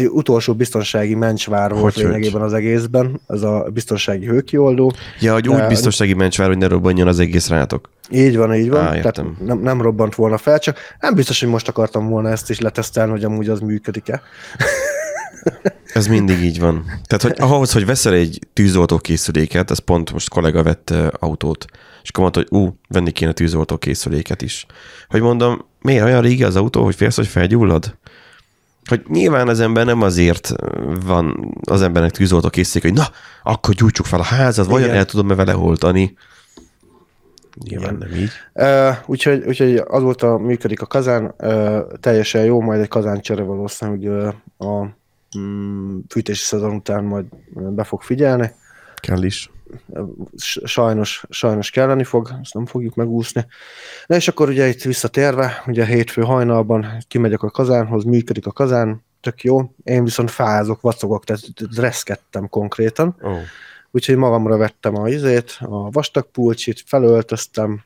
egy utolsó biztonsági mencsvár volt Hogy, lényegében az egészben, ez a biztonsági hőkioldó. Ja, hogy úgy De- biztonsági mencsvár, hogy ne robbanjon az egész rátok. Így van, így van. Á, értem. Tehát nem, nem robbant volna fel, csak nem biztos, hogy most akartam volna ezt is letesztelni, hogy amúgy az működik-e. Ez mindig így van. Tehát, hogy ahhoz, hogy veszel egy tűzoltó készüléket, ez pont most kollega vett autót, és akkor mondta, hogy ú, venni kéne tűzoltó készüléket is. Hogy mondom, miért olyan régi az autó, hogy félsz, hogy felgyullad? Hogy nyilván az ember nem azért van az embernek tűzoltó készülék, hogy na, akkor gyújtsuk fel a házat, vajon Igen. el tudom-e vele oltani? Nyilván nem így. Uh, úgyhogy, úgyhogy azóta működik a kazán, uh, teljesen jó, majd egy kazáncsere valószínűleg uh, a mm, fűtési szezon után majd be fog figyelni. Kell is. Sajnos, sajnos kelleni fog, ezt nem fogjuk megúszni. Na és akkor ugye itt visszatérve, ugye hétfő hajnalban kimegyek a kazánhoz, működik a kazán, tök jó. Én viszont fázok, vacogok, tehát reszkedtem konkrétan. Ó. Úgyhogy magamra vettem a izét, a vastag pulcsit, felöltöztem,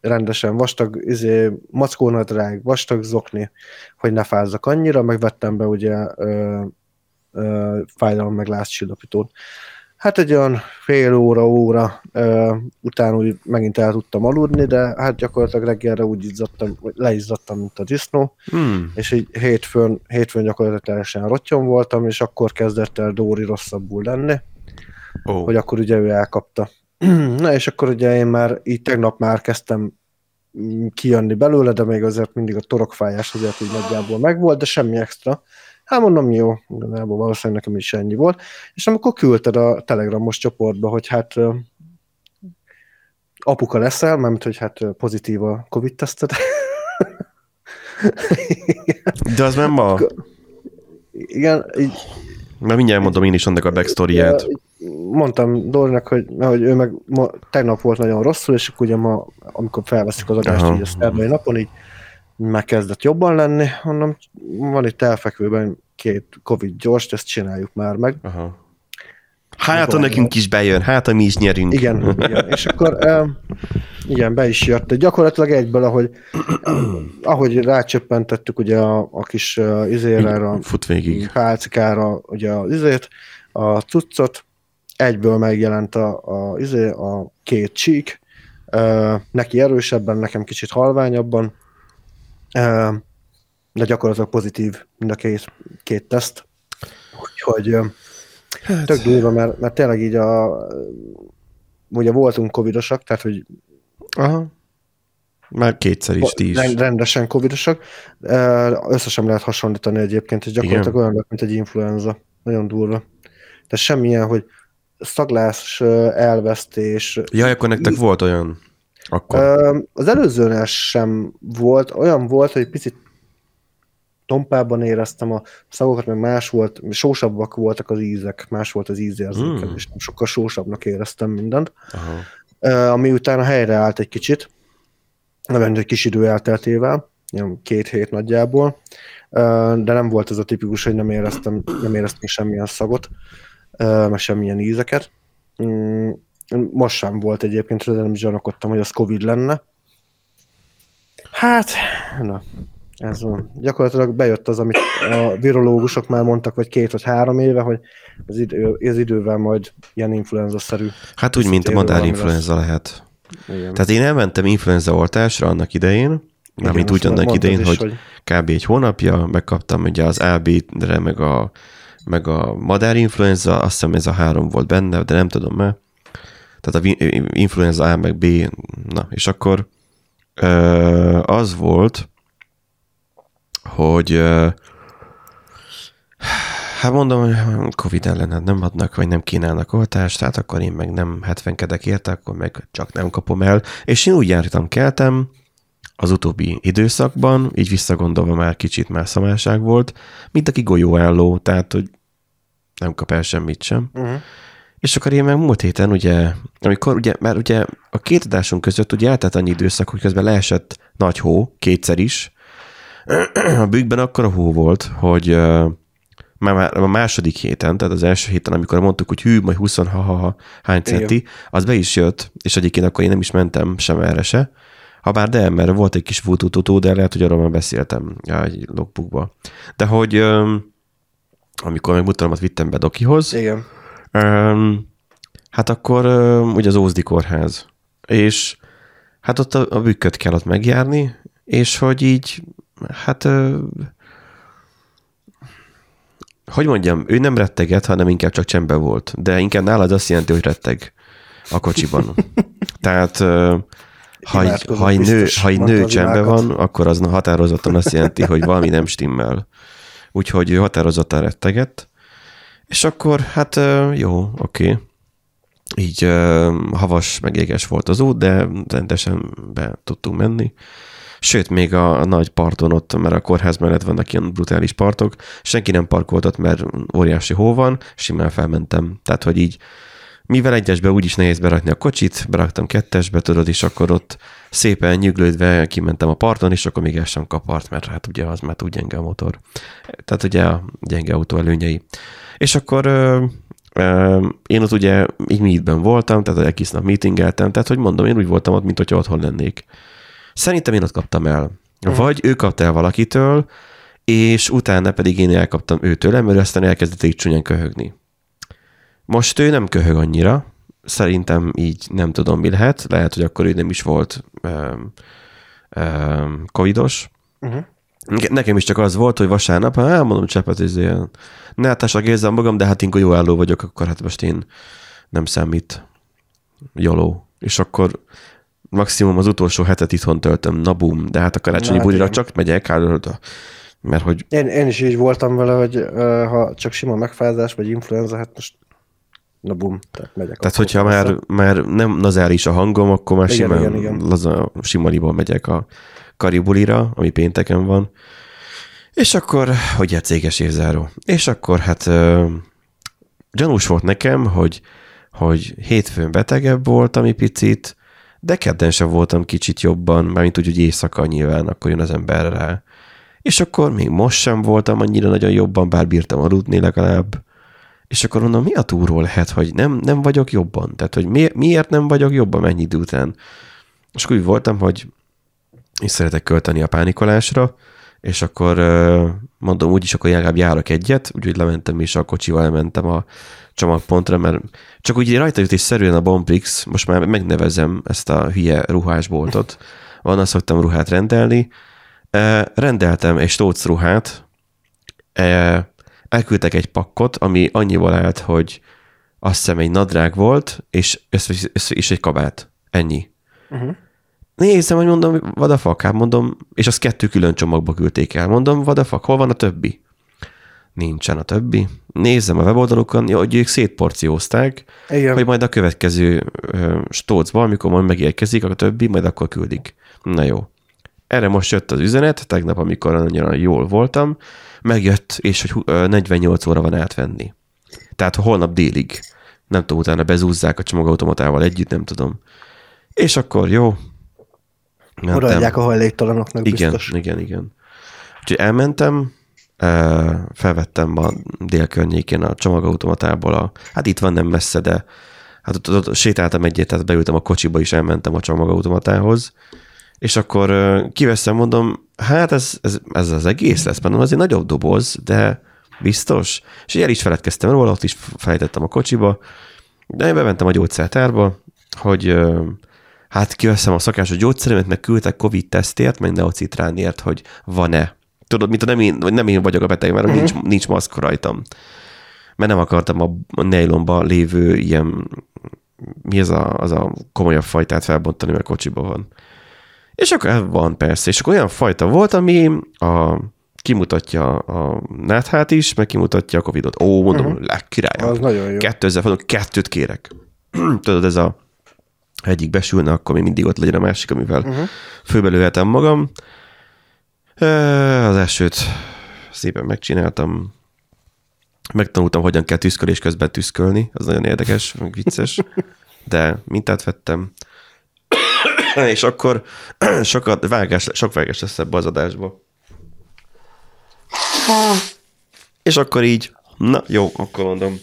rendesen vastag, izé, mackónadrág, vastag zokni, hogy ne fázzak annyira, megvettem be ugye ö, ö, fájdalom meg lázcsillapítót. Hát egy olyan fél óra, óra ö, után úgy megint el tudtam aludni, de hát gyakorlatilag reggelre úgy izzadtam, vagy leizzadtam, mint a disznó, Hmm. és így hétfőn, hétfőn gyakorlatilag teljesen rottyom voltam, és akkor kezdett el Dóri rosszabbul lenni Ó. hogy akkor ugye ő elkapta. Na és akkor ugye én már így tegnap már kezdtem mm, kijönni belőle, de még azért mindig a torokfájás azért így nagyjából megvolt, de semmi extra. Hát mondom, jó, igazából valószínűleg nekem is ennyi volt. És amikor küldted a telegramos csoportba, hogy hát apuka leszel, mert hogy hát pozitív a Covid-teszted. De az nem ma. Igen, így Mert mindjárt mondom én is annak a backstory-ját. mondtam Dorinak, hogy, hogy ő meg ma, tegnap volt nagyon rosszul, és akkor ugye ma, amikor felveszik az adást, Aha. így a szerdai napon, így megkezdett jobban lenni, mondom, van itt elfekvőben két Covid gyors, ezt csináljuk már meg. Aha. Hát, ha nekünk is bejön, hát, ha mi is nyerünk. Igen, igen. és akkor igen, be is jött. De gyakorlatilag egyből, ahogy, ahogy rácsöppentettük ugye a, a kis izére, a Fut végig. pálcikára ugye az izét, a cuccot, egyből megjelent a, a, izé, a két csík, neki erősebben, nekem kicsit halványabban, de gyakorlatilag pozitív mind a két, két teszt. Úgyhogy Hát, tök durva, mert, mert tényleg így a ugye voltunk covidosak, tehát hogy aha. Már kétszer is, ti is. Rend- rendesen covidosak. Összesen lehet hasonlítani egyébként, és gyakorlatilag olyan lett, mint egy influenza. Nagyon durva. Tehát semmilyen, hogy szaglás, elvesztés. Jaj, akkor nektek volt olyan? Akkor. Ö, Az előzőnél sem volt, olyan volt, hogy picit tompában éreztem a szagokat, meg más volt, sósabbak voltak az ízek, más volt az ízérzékelés, mm. sokkal sósabbnak éreztem mindent. Aha. Ö, ami utána helyreállt egy kicsit, nem egy kis idő elteltével, két hét nagyjából, de nem volt ez a tipikus, hogy nem éreztem, nem éreztem semmilyen szagot, ö, meg semmilyen ízeket. Mm, Most sem volt egyébként, de nem is gyanakodtam, hogy az Covid lenne. Hát, na, ez van. Gyakorlatilag bejött az, amit a virológusok már mondtak, vagy két vagy három éve, hogy az, idő, az idővel majd ilyen influenza-szerű. Hát úgy, mint a madárinfluenza lehet. Igen. Tehát én elmentem influenza oltásra annak idején, Igen, amit úgy annak idején, is, hogy kb. egy hónapja, megkaptam ugye az AB-re, meg a, meg a madárinfluenza, azt hiszem ez a három volt benne, de nem tudom már. Tehát a influenza A meg B, na, és akkor az volt, hogy hát mondom, Covid ellen hát nem adnak, vagy nem kínálnak oltást, tehát akkor én meg nem 70-kedek érte, akkor meg csak nem kapom el. És én úgy jártam, keltem, az utóbbi időszakban, így visszagondolva már kicsit már szamárság volt, mint aki golyóálló, tehát, hogy nem kap el semmit sem. Uh-huh. És akkor én meg múlt héten, ugye, amikor ugye, mert ugye a két adásunk között ugye eltelt annyi időszak, hogy közben leesett nagy hó, kétszer is. A bükkben akkor a hó volt, hogy már, a második héten, tehát az első héten, amikor mondtuk, hogy hű, majd 20 ha, ha, ha hány centi, az be is jött, és egyébként akkor én nem is mentem sem erre se. Habár de, mert volt egy kis futututó, de lehet, hogy arról már beszéltem egy logbookba. De hogy, amikor meg mutalomat vittem be Dokihoz, Igen. Um, hát akkor um, ugye az Ózdi kórház. És hát ott a, a bükköt kell ott megjárni, és hogy így, hát uh, hogy mondjam, ő nem retteget, hanem inkább csak csembe volt. De inkább nálad azt jelenti, hogy retteg a kocsiban. Tehát uh, ha egy, ha egy nő, ha egy nő csembe van, akkor az határozottan azt jelenti, hogy valami nem stimmel. Úgyhogy ő határozottan rettegett. És akkor, hát jó, oké. Így havas, meg éges volt az út, de rendesen be tudtunk menni. Sőt, még a, nagy parton ott, mert a kórház mellett vannak ilyen brutális partok, senki nem parkolt mert óriási hó van, simán felmentem. Tehát, hogy így mivel egyesbe úgyis nehéz berakni a kocsit, beraktam kettesbe, tudod, és akkor ott szépen nyüglődve kimentem a parton, és akkor még el sem kapart, mert hát ugye az már túl gyenge a motor. Tehát ugye a gyenge autó előnyei. És akkor ö, ö, én ott ugye így meetben voltam, tehát egész nap meetingeltem, tehát hogy mondom, én úgy voltam ott, mint hogyha otthon lennék. Szerintem én ott kaptam el. Vagy ő kapta el valakitől, és utána pedig én elkaptam őtől, mert aztán elkezdett így csúnyán köhögni. Most ő nem köhög annyira, szerintem így nem tudom, mi lehet. Lehet, hogy akkor ő nem is volt um, um, covidos. Uh-huh. Ne- Nekem is csak az volt, hogy vasárnap, hát elmondom csepet, ez ilyen, ne hát érzem magam, de hát inkább jó álló vagyok, akkor hát most én nem számít joló. És akkor maximum az utolsó hetet itthon töltöm, na bum, de hát a karácsonyi bulira csak megyek, hát, mert hogy Én, én is így voltam vele, hogy uh, ha csak sima megfázás, vagy influenza, hát most na bum, tehát megyek. Tehát, hogyha már, már nem nazális a hangom, akkor már Igen, simán igen, igen. laza, megyek a karibulira, ami pénteken van. És akkor, hogy egy céges évzáró. És akkor hát ö, gyanús volt nekem, hogy, hogy hétfőn betegebb voltam egy picit, de kedden sem voltam kicsit jobban, mármint úgy, hogy éjszaka nyilván, akkor jön az ember rá. És akkor még most sem voltam annyira nagyon jobban, bár bírtam aludni legalább. És akkor mondom, mi a túról lehet, hogy nem, nem vagyok jobban? Tehát, hogy mi, miért nem vagyok jobban mennyi idő után? És akkor úgy voltam, hogy én szeretek költeni a pánikolásra, és akkor mondom, úgyis akkor legalább járok egyet, úgyhogy lementem és a kocsival elmentem a csomagpontra, mert csak úgy rajta jut és szerűen a Bomprix, most már megnevezem ezt a hülye ruhásboltot, onnan szoktam ruhát rendelni, rendeltem egy stóc ruhát, elküldtek egy pakkot, ami annyival állt, hogy azt hiszem egy nadrág volt, és, és, és, és egy kabát. Ennyi. Uh-huh. Nézem, hogy mondom, fuck, hát mondom, és azt kettő külön csomagba küldték el. Mondom, fuck, hol van a többi? Nincsen a többi. Nézem a weboldalukon, hogy ők szétporciózták, Igen. hogy majd a következő stócba, amikor majd megérkezik a többi, majd akkor küldik. Na jó. Erre most jött az üzenet, tegnap, amikor annyira jól voltam, megjött, és hogy hú- ö, 48 óra van átvenni. Tehát holnap délig. Nem tudom, utána bezúzzák a csomagautomatával együtt, nem tudom. És akkor jó. Mentem. Odaadják a hajléktalanoknak Igen, biztos. igen, igen. Úgyhogy elmentem, felvettem a dél környékén a csomagautomatából, a, hát itt van nem messze, de hát ott, ott, ott sétáltam egyet, tehát beültem a kocsiba, és elmentem a csomagautomatához, és akkor kiveszem, mondom, hát ez, ez, ez az egész lesz, mondom, az egy nagyobb doboz, de biztos. És el is feledkeztem róla, ott is felejtettem a kocsiba, de én bementem a gyógyszertárba, hogy hát kiveszem a szakásos gyógyszeremet, meg küldtek Covid-tesztért, meg neocitránért, hogy van-e. Tudod, mint nem én, nem én vagyok a beteg, mert uh-huh. nincs, nincs maszk rajtam. Mert nem akartam a, a nejlomba lévő ilyen, mi ez a, az a komolyabb fajtát felbontani, mert kocsiba van. És akkor van persze, és akkor olyan fajta volt, ami a, kimutatja a náthát is, meg kimutatja a Covidot. Ó, mondom, uh-huh. legkirály. Az nagyon jó. Kettő ezzel mondom, kettőt kérek. Tudod, ez a egyik besülne, akkor még mindig ott legyen a másik, amivel uh-huh. főbelőhetem magam. Az elsőt szépen megcsináltam. Megtanultam, hogyan kell tüszkölés közben tüszkölni. Az nagyon érdekes, vicces. De mintát vettem. És akkor sokat vágás, sok vágás lesz ebbe az adásba. És akkor így, na jó, akkor mondom.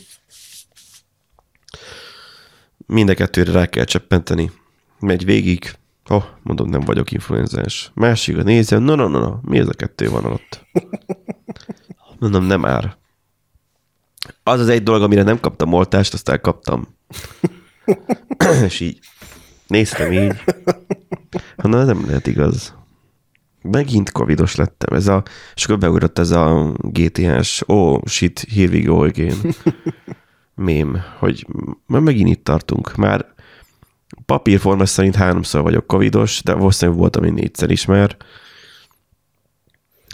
Mind a kettőre rá kell cseppenteni. Megy végig. Oh, mondom, nem vagyok influenzás. Másik a nézem, no, no, no, no, mi ez a kettő van ott? Mondom, nem ár. Az az egy dolog, amire nem kaptam oltást, azt elkaptam. és így néztem így. Ha na, nem lehet igaz. Megint covidos lettem. Ez a, és akkor beugrott ez a GTS, oh shit, here we go again. Mém, hogy már megint itt tartunk. Már papírforma szerint háromszor vagyok covidos, de valószínűleg voltam én négyszer is már.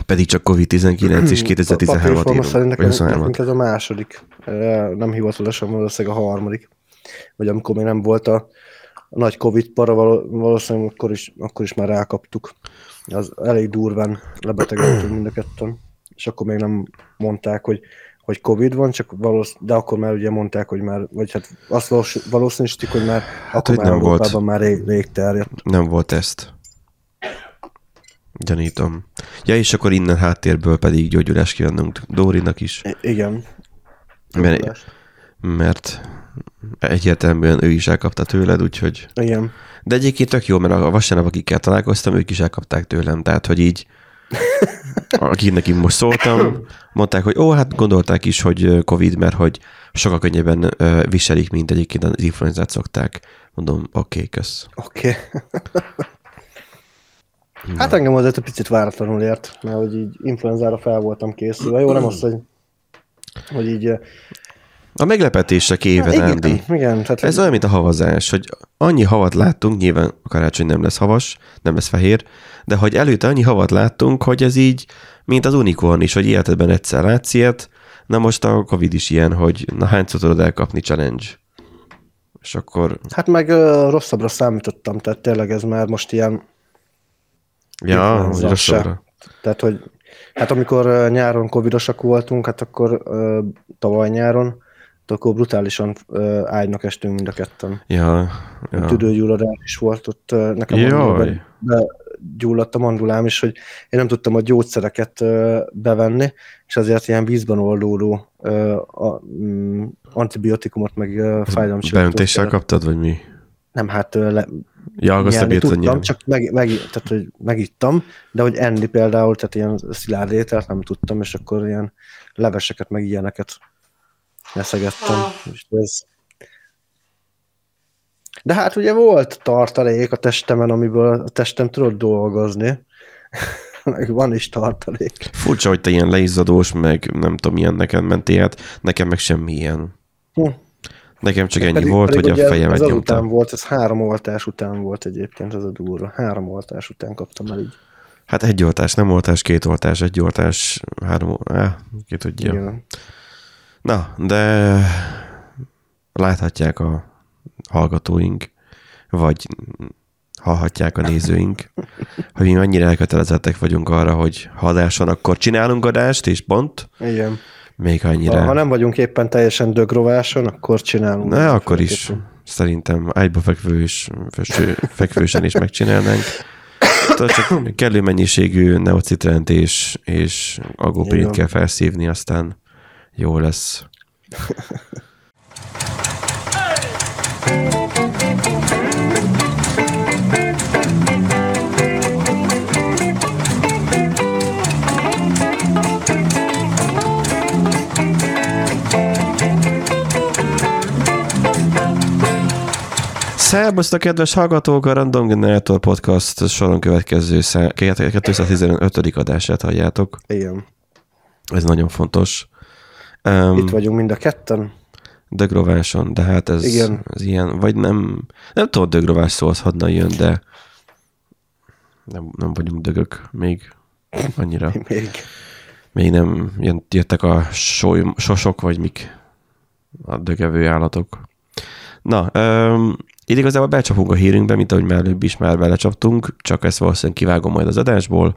Pedig csak COVID-19 és 2013-at Papírforma írunk. szerint Vagy nekem, 23-at. nekünk ez a második. Nem hivatalosan valószínűleg a harmadik. Vagy amikor még nem volt a, a nagy Covid para, való- valószínűleg akkor is, akkor is már rákaptuk. Az elég durván lebetegedtünk mind a ketten. És akkor még nem mondták, hogy hogy Covid van, csak valósz, de akkor már ugye mondták, hogy már, vagy hát azt valós- valószínűsítik, hogy már hát, akkor hogy már nem volt. Európában már rég, rég terjedt. Nem volt ezt. Gyanítom. Ja, és akkor innen háttérből pedig gyógyulást kívánunk Dórinak is, I- igen. mert, mert egyértelműen ő is elkapta tőled, úgyhogy... Igen. De egyébként tök jó, mert a vasárnap, akikkel találkoztam, ők is elkapták tőlem, tehát, hogy így akiknek én most szóltam, mondták, hogy ó, hát gondolták is, hogy Covid, mert hogy sokkal könnyebben viselik, mint egyébként az influenzát szokták. Mondom, oké, okay, kösz. Oké. Okay. hát engem azért egy picit váratlanul ért, mert hogy így influenzára fel voltam készülve. Jó, nem az, hogy, hogy így... A meglepetésre kéven, igen, Ándi. igen, tehát Ez olyan, mint a havazás, hogy annyi havat láttunk, nyilván a karácsony nem lesz havas, nem lesz fehér, de hogy előtte annyi havat láttunk, hogy ez így, mint az unikorn is, hogy életedben egyszer látsz ilyet, na most a Covid is ilyen, hogy na hányszor tudod elkapni challenge. És akkor, Hát meg uh, rosszabbra számítottam, tehát tényleg ez már most ilyen, ja, hogy rosszabbra. tehát hogy hát amikor nyáron covidosak voltunk, hát akkor uh, tavaly nyáron, akkor brutálisan uh, ágynak estünk mind a ketten. Ja, Ja. Tüdőgyulladás is volt ott, nekem Jaj. mandulában begyulladt a mandulám is, hogy én nem tudtam a gyógyszereket uh, bevenni, és azért ilyen vízben oldódó uh, a, mm, antibiotikumot, meg fájdalomcsillapítót Beöntéssel kaptad, vagy mi? Nem, hát le, Ja, nyelni tudtam, nyelni. csak meg, meg, tehát, hogy megittam, de hogy enni például, tehát ilyen szilárd ételt nem tudtam, és akkor ilyen leveseket, meg ilyeneket neszegettem. És ez... De hát ugye volt tartalék a testemen, amiből a testem tudott dolgozni. meg van is tartalék. Furcsa, hogy te ilyen leizzadós, meg nem tudom, milyen neked mentél át, nekem meg semmi ilyen. Hm. Nekem csak ennyi Pedig- volt, pedig hogy a fejemet nyomtam. azután volt, ez három oltás után volt egyébként, ez a durva. Három oltás után kaptam el így. Hát egy oltás, nem oltás, két oltás, egy oltás, három, á, ki tudja. Igen. Na, de láthatják a hallgatóink, vagy hallhatják a nézőink, hogy mi mennyire elkötelezettek vagyunk arra, hogy ha adás van, akkor csinálunk adást, és pont, Igen. még Ha, annyira. ha nem vagyunk éppen teljesen dögrováson, akkor csinálunk. Ne, akkor is szerintem ágyba fekvő és felső, fekvősen is megcsinálnánk. Tudod, csak kellő mennyiségű neocitrent és, és agóprint Igen. kell felszívni, aztán jó lesz. Szerbusztok, kedves hallgatók! A Random Generator Podcast soron következő szá- 215. adását halljátok. Igen. Ez nagyon fontos. Um, Itt vagyunk mind a ketten. Dögrováson, de hát ez, Igen. ez ilyen, vagy nem, nem tudom, dögrovás szó az hadna jön, de nem, nem vagyunk dögök még annyira. Még. Még nem jöttek a soly, sosok, vagy mik a dögevő állatok. Na, um, itt igazából becsapunk a hírünkbe, mint ahogy már előbb is már belecsaptunk, csak ezt valószínűleg kivágom majd az adásból,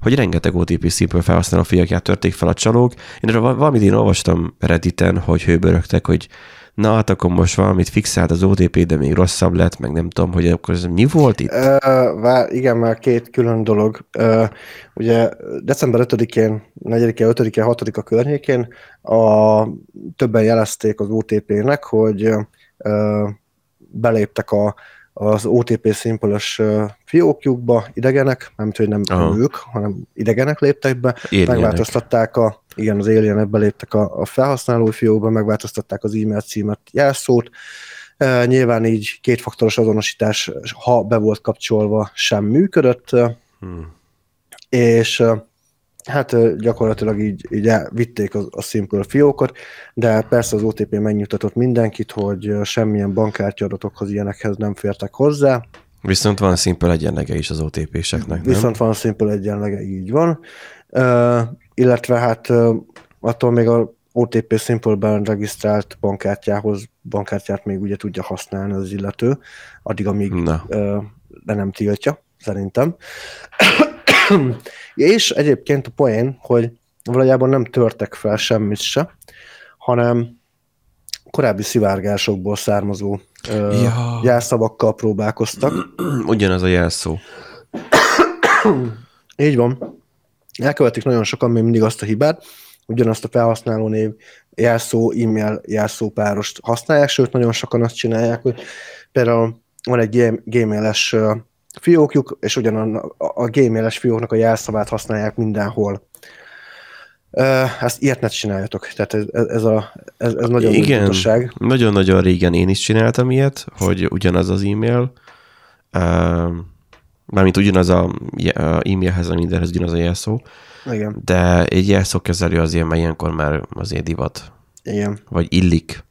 hogy rengeteg OTP Simple felhasználó fiakját törték fel a csalók. Én erről val- valamit én olvastam Redditen, hogy hőbörögtek, hogy na hát akkor most valamit fixált az OTP, de még rosszabb lett, meg nem tudom, hogy akkor ez mi volt itt? Ö, vár, igen, már két külön dolog. Ö, ugye december 5-én, 4-én, 5-én, 6-a környékén a, többen jelezték az OTP-nek, hogy ö, beléptek a, az OTP szimpölös fiókjukba idegenek, nem hogy nem Aha. ők, hanem idegenek léptek be, Érjenek. megváltoztatták a Igen, az alien beléptek a, a felhasználói fiókba, megváltoztatták az e-mail címet, jelszót. E, nyilván így kétfaktoros azonosítás, ha be volt kapcsolva, sem működött. Hmm. És hát gyakorlatilag így, így vitték a, a Simple fiókot, de persze az OTP megnyugtatott mindenkit, hogy semmilyen bankkártya adatokhoz ilyenekhez nem fértek hozzá. Viszont van Simple egyenlege is az OTP-seknek, nem? Viszont van Simple egyenlege, így van. Uh, illetve hát uh, attól még a OTP Simple-ben regisztrált bankkártyához bankkártyát még ugye tudja használni az illető, addig, amíg Na. Uh, de nem tiltja, szerintem. És egyébként a poén, hogy valójában nem törtek fel semmit se, hanem korábbi szivárgásokból származó ja. jelszavakkal próbálkoztak. Ugyanaz a jelszó. Így van. Elkövetik nagyon sokan még mindig azt a hibát, ugyanazt a felhasználó név jelszó, e-mail jelszó párost használják, sőt nagyon sokan azt csinálják, hogy például van egy gmail-es fiókjuk, és ugyanan a, a gmail-es fióknak a jelszavát használják mindenhol. Ezt ilyet ne csináljatok. Tehát ez, ez, a, ez, ez nagyon Igen, nagyon-nagyon régen én is csináltam ilyet, hogy ugyanaz az e-mail, mármint ugyanaz a, a e-mailhez, a mindenhez ugyanaz a jelszó, Igen. de egy jelszókezelő azért, mert ilyenkor már azért divat. Igen. Vagy illik.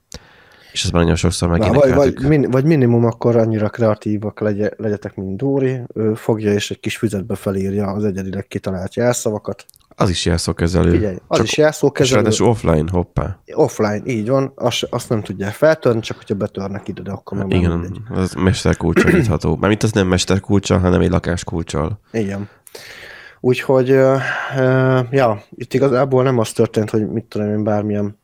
És ezt már nagyon sokszor meg vagy, vagy, min, vagy minimum akkor annyira kreatívak legye, legyetek, mint Dóri, ő fogja és egy kis füzetbe felírja az egyedileg kitalált jelszavakat. Az is jelszókezelő. Figyelj, az csak is jelszókezelő. És offline, hoppá. Offline, így van. Azt, azt nem tudják feltörni, csak hogyha betörnek ide, de akkor már Igen, mindegy. az mesterkulcsal nyitható. Mármint az nem mesterkulcsal, hanem egy lakáskulcsal. Igen. Úgyhogy, ja, itt igazából nem az történt, hogy mit tudom én, bármilyen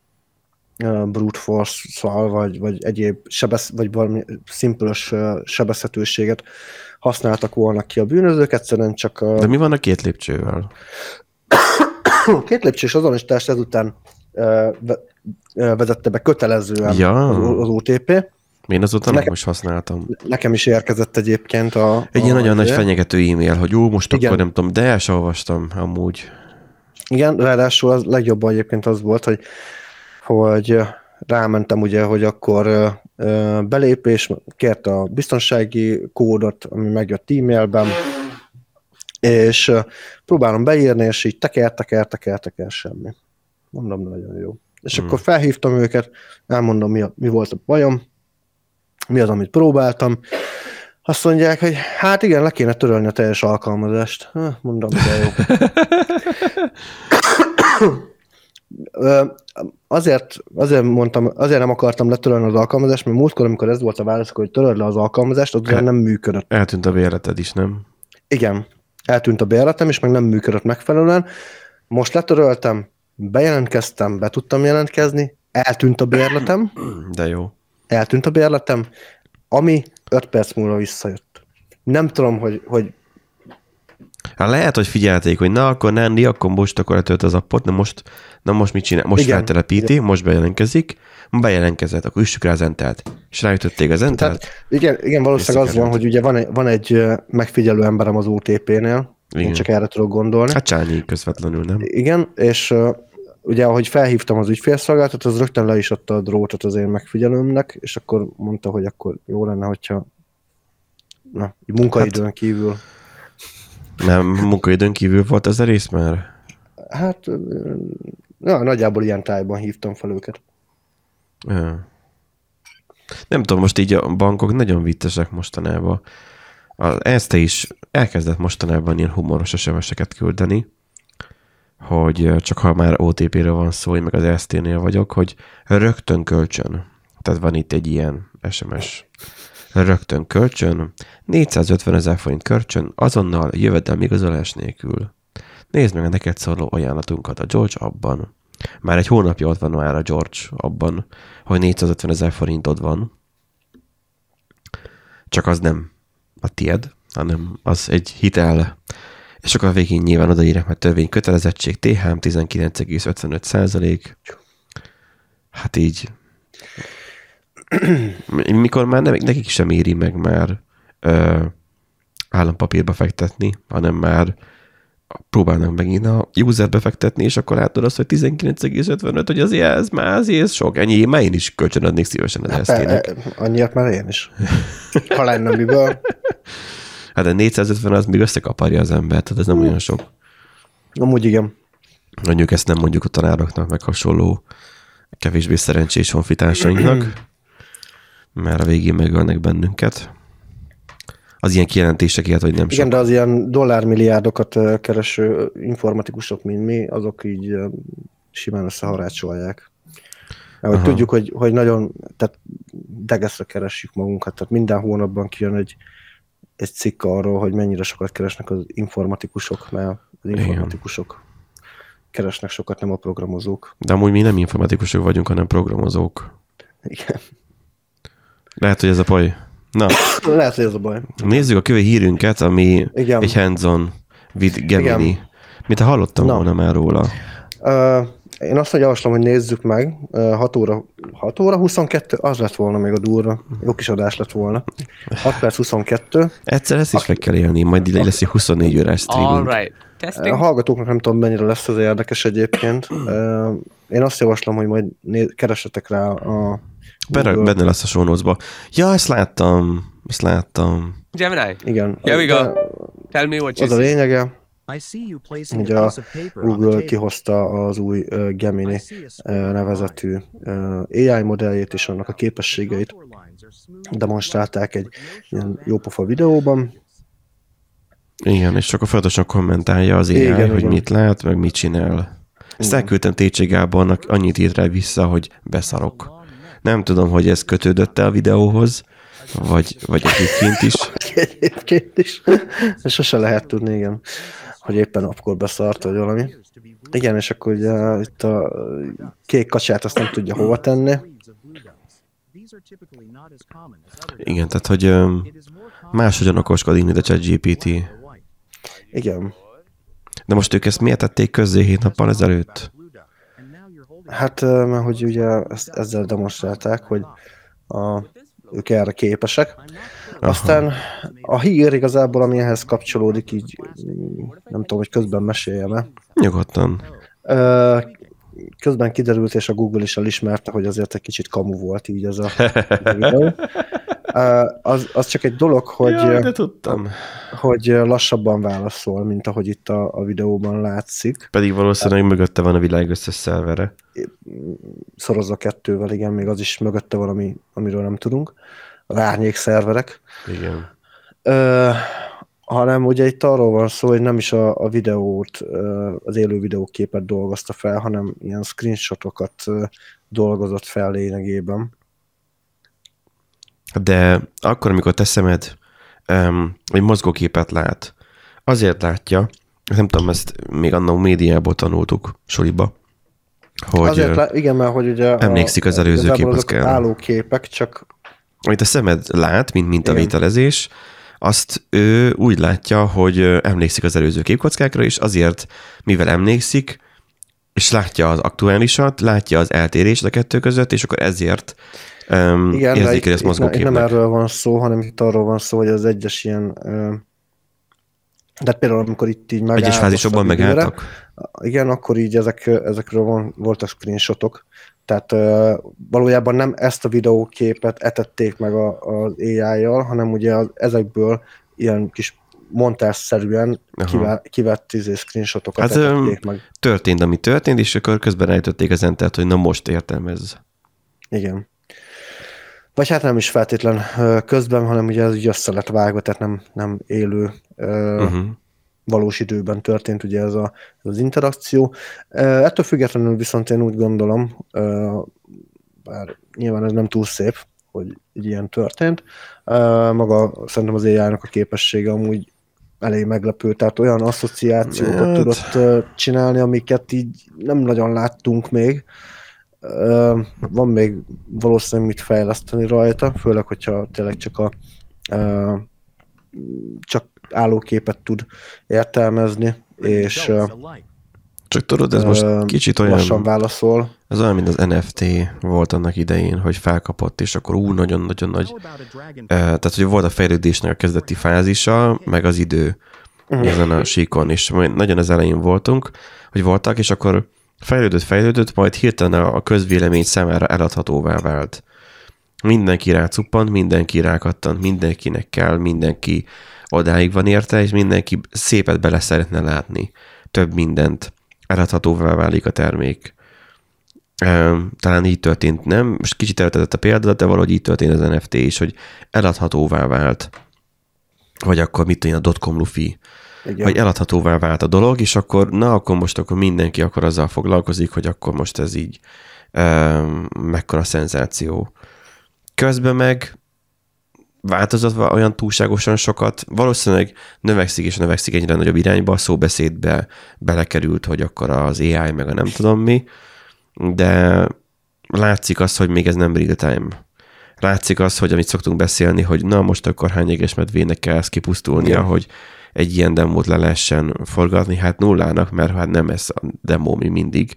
brute force-szal, vagy, vagy egyéb sebesz, vagy valami szimplos sebezhetőséget használtak volna ki a bűnözők, egyszerűen csak a... De mi van a két lépcsővel? két lépcsős azonosítás ezután vezette be kötelezően ja. az, OTP. Én azóta nekem, most használtam. Nekem is érkezett egyébként a... Egy ilyen nagyon nagy fenyegető e-mail, hogy jó, most Igen. akkor nem tudom, de el sem olvastam amúgy. Igen, ráadásul az legjobban egyébként az volt, hogy hogy rámentem ugye, hogy akkor belépés, kért a biztonsági kódot, ami megjött e-mailben, és próbálom beírni, és így teker, teker, teker, teker, semmi. Mondom, nagyon jó. És hmm. akkor felhívtam őket, elmondom, mi, a, mi volt a bajom, mi az, amit próbáltam. Azt mondják, hogy hát igen, le kéne törölni a teljes alkalmazást. Mondom, de jó. azért, azért mondtam, azért nem akartam letörölni az alkalmazást, mert múltkor, amikor ez volt a válasz, hogy töröld le az alkalmazást, az El, nem működött. Eltűnt a bérleted is, nem? Igen, eltűnt a bérletem, és meg nem működött megfelelően. Most letöröltem, bejelentkeztem, be tudtam jelentkezni, eltűnt a bérletem. De jó. Eltűnt a bérletem, ami 5 perc múlva visszajött. Nem tudom, hogy, hogy Hát lehet, hogy figyelték, hogy na, akkor Nandi, akkor most akkor letölt az appot, na most, na most mit csinál? Most Igen. feltelepíti, Igen. most bejelentkezik, bejelentkezett, akkor üssük rá az entelt. És ráütötték az entelt. Tehát, igen, igen, valószínűleg az van, hogy ugye van egy, van egy megfigyelő emberem az OTP-nél, igen. én csak erre tudok gondolni. Hát Csányi közvetlenül, nem? Igen, és ugye ahogy felhívtam az ügyfélszolgáltat, az rögtön le is adta a drótot az én megfigyelőmnek, és akkor mondta, hogy akkor jó lenne, hogyha na, munkaidőn hát, kívül nem munkaidőn kívül volt ez a rész már? Hát, na, nagyjából ilyen tájban hívtam fel őket. Ja. Nem tudom, most így a bankok nagyon vittesek mostanában. Az ESZTE is elkezdett mostanában ilyen humoros SMS-eket küldeni, hogy csak ha már OTP-ről van szó, én meg az ESZT-nél vagyok, hogy rögtön kölcsön. Tehát van itt egy ilyen SMS rögtön kölcsön, 450 ezer forint kölcsön, azonnal jövedelmi igazolás nélkül. Nézd meg a neked szóló ajánlatunkat a George abban. Már egy hónapja ott van már a George abban, hogy 450 ezer forintod van. Csak az nem a tied, hanem az egy hitel. És akkor a végén nyilván odaírják, mert törvény kötelezettség, THM 19,55 százalék. Hát így mikor már nem, nekik sem éri meg már ö, állampapírba fektetni, hanem már próbálnak megint a user befektetni, és akkor látod azt, hogy 19,55, hogy azért ez már azért ez sok. Ennyi, már én is kölcsönadnék szívesen az ST-nek. Pe- Annyiat már én is. Ha lenne miből. Hát de 450 az még összekaparja az embert, tehát ez nem olyan sok. Amúgy igen. Mondjuk ezt nem mondjuk a tanároknak, meg hasonló kevésbé szerencsés honfitársainknak, mert a végén megölnek bennünket. Az ilyen kijelentések ilyet, hogy nem Igen, sok. de az ilyen dollármilliárdokat kereső informatikusok, mint mi, azok így simán összeharácsolják. Mert Aha. tudjuk, hogy, hogy nagyon, tehát degeszre keressük magunkat, tehát minden hónapban kijön egy, egy cikk arról, hogy mennyire sokat keresnek az informatikusok, mert az informatikusok keresnek sokat, nem a programozók. De amúgy mi nem informatikusok vagyunk, hanem programozók. Igen. Lehet, hogy ez a baj. Na, Lehet, hogy ez a baj. nézzük a kövé hírünket, ami Igen. egy hands-on with Gemini. Igen. Mit hallottam Na. volna már róla? Uh, én azt hogy javaslom, hogy nézzük meg. Uh, 6 óra, 6 óra 22, az lett volna még a durva. Jó kis adás lett volna. 6 perc 22. Egyszer ezt is meg kell élni, majd ide lesz egy 24 órás All streaming. right. A Testing. hallgatóknak nem tudom, mennyire lesz ez érdekes egyébként. Uh, én azt javaslom, hogy majd né- keressetek rá a Benne, Google- benne lesz a show. Ja, ezt láttam. Ezt láttam. Gemini, Igen. Here we go. De tell me what you Az a lényege, hogy a Google kihozta az új uh, Gemini uh, nevezetű uh, AI modelljét és annak a képességeit demonstrálták egy ilyen jópofa videóban. Igen, és csak a folyamatosan kommentálja az AI, Igen, hogy igen. mit lát, meg mit csinál. Ezt elküldtem TC Gábornak, annyit írt rá vissza, hogy beszarok. Nem tudom, hogy ez kötődött-e a videóhoz, vagy, vagy egyébként is. Egyébként is. Sose lehet tudni, igen, hogy éppen akkor beszart, vagy valami. Igen, és akkor ugye itt a kék kacsát azt nem tudja hova tenni. Igen, tehát, hogy öm, máshogyan okoskodik, mint a ChatGPT. Igen. De most ők ezt miért tették közzé hét nappal ezelőtt? Hát, mert hogy ugye ezt, ezzel demonstrálták, hogy a, ők erre képesek. Aztán a hír igazából, ami ehhez kapcsolódik, így nem tudom, hogy közben meséljem-e. Nyugodtan. Ö, Közben kiderült, és a Google is elismerte, hogy azért egy kicsit kamu volt így ez a videó. Az, az csak egy dolog, hogy, Jaj, de tudtam. hogy lassabban válaszol, mint ahogy itt a, a videóban látszik. Pedig valószínűleg mögötte van a világ összes szervere. Szorozza kettővel, igen, még az is mögötte valami, amiről nem tudunk. Az árnyék szerverek. Igen. Ö, hanem ugye itt arról van szó, hogy nem is a, a videót, az élő videóképet dolgozta fel, hanem ilyen screenshotokat dolgozott fel lényegében. De akkor, amikor te szemed um, egy mozgóképet lát, azért látja, nem tudom, ezt még annó médiából tanultuk soliba, hogy Azért, lá- igen, mert hogy ugye... emlékszik az előző azok képaszkára. Álló képek, csak amit a szemed lát, mint mintavételezés, azt ő úgy látja, hogy emlékszik az előző képkockákra, és azért, mivel emlékszik, és látja az aktuálisat, látja az eltérést a kettő között, és akkor ezért um, igen, érzékeli ezt ne- itt nem mozgóképnek. erről van szó, hanem itt arról van szó, hogy az egyes ilyen... De például amikor itt így megállsz Egyes fázisokban megálltak. Igen, akkor így ezek, ezekről van, voltak screenshotok, tehát ö, valójában nem ezt a videóképet etették meg a- az AI-jal, hanem ugye az, ezekből ilyen kis montásszerűen Aha. kive, kivett izé, screenshotokat Hát, etették meg. Történt, ami történt, és akkor közben rájtötték az entert, hogy na most értelmez. Igen. Vagy hát nem is feltétlen közben, hanem ugye ez így össze lett vágva, tehát nem, nem élő Uh-huh. valós időben történt ugye ez, a, ez az interakció. Ettől függetlenül viszont én úgy gondolom, bár nyilván ez nem túl szép, hogy így ilyen történt, maga szerintem az AI-nak a képessége amúgy elég meglepő, tehát olyan asszociációkat Hát. tudott csinálni, amiket így nem nagyon láttunk még. Van még valószínűleg mit fejleszteni rajta, főleg, hogyha tényleg csak a csak állóképet tud értelmezni, és Csak tudod, ez most kicsit lassan olyan, válaszol. ez olyan, mint az NFT volt annak idején, hogy felkapott, és akkor ú, nagyon-nagyon nagy, tehát hogy volt a fejlődésnek a kezdeti fázisa, meg az idő. uh-huh. ezen a síkon, és nagyon az elején voltunk, hogy voltak, és akkor fejlődött, fejlődött, majd hirtelen a közvélemény számára eladhatóvá vált. Mindenki rácuppant, mindenki rákattant, mindenkinek kell, mindenki odáig van érte, és mindenki szépet bele szeretne látni. Több mindent. Eladhatóvá válik a termék. Talán így történt, nem? Most kicsit eltetett a példát, de valahogy így történt az NFT is, hogy eladhatóvá vált. Vagy akkor mit tudja, a dotcom lufi. Igen. Hogy eladhatóvá vált a dolog, és akkor na, akkor most akkor mindenki akkor azzal foglalkozik, hogy akkor most ez így um, mekkora szenzáció. Közben meg változott olyan túlságosan sokat, valószínűleg növekszik és növekszik egyre nagyobb irányba, a szóbeszédbe belekerült, hogy akkor az AI meg a nem tudom mi, de látszik az, hogy még ez nem real time. Látszik az, hogy amit szoktunk beszélni, hogy na most akkor hány éges medvének kell ezt kipusztulnia, Igen. hogy egy ilyen demót le lehessen forgatni, hát nullának, mert hát nem ez a demó mi mindig.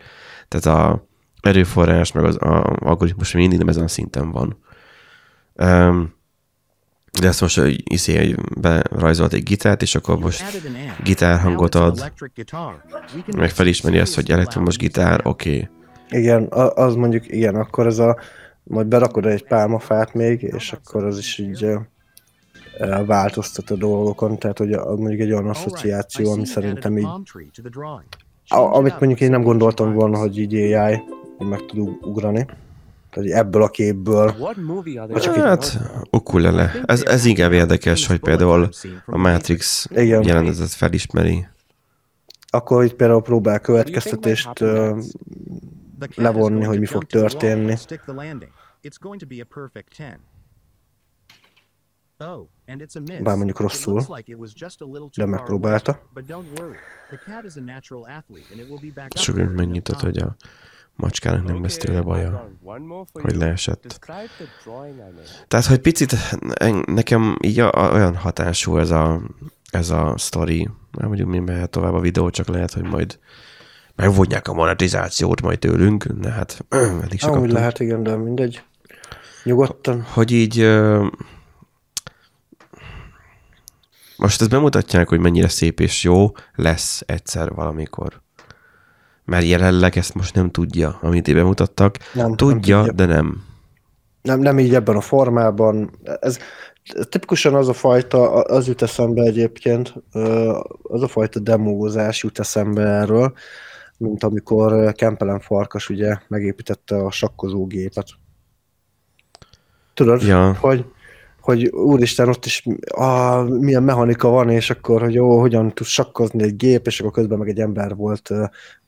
Tehát a erőforrás, meg az a algoritmus mindig nem ezen a szinten van. Um, de ezt most hogy iszi, hogy berajzolt egy gitárt, és akkor most gitárhangot ad, meg felismeri ezt, hogy elektromos gitár, oké. Okay. Igen, az mondjuk, igen, akkor ez a, majd berakod egy pálmafát még, és akkor az is így változtat a dolgokon, tehát hogy az mondjuk egy olyan asszociáció, ami szerintem így, amit mondjuk én nem gondoltam volna, hogy így AI meg tud ugrani. Tehát ebből a képből. Csak hát, ukulele. Ez, ez inkább érdekes, hogy például a Matrix Igen. jelenetet felismeri. Akkor itt például próbál következtetést levonni, hogy mi fog történni. Bár mondjuk rosszul, de megpróbálta. Csak mennyit hogy a macskának nem lesz tőle baja, hogy leesett. Tehát, hogy picit nekem így olyan hatású ez a, ez a sztori, nem mondjuk mi mehet tovább a videó, csak lehet, hogy majd megvonják a monetizációt majd tőlünk, ne hát eddig se Amúgy lehet, igen, de mindegy. Nyugodtan. Hogy így most ezt bemutatják, hogy mennyire szép és jó lesz egyszer valamikor mert jelenleg ezt most nem tudja, amit éve mutattak. Nem, tudja, nem tudja, de nem. Nem, nem így ebben a formában. Ez, ez tipikusan az a fajta, az jut eszembe egyébként, az a fajta demózás jut eszembe erről, mint amikor Kempelen Farkas ugye megépítette a sakkozógépet. Tudod, ja. hogy hogy úristen, ott is ah, milyen mechanika van, és akkor, hogy jó, hogyan tud sakkozni egy gép, és akkor közben meg egy ember volt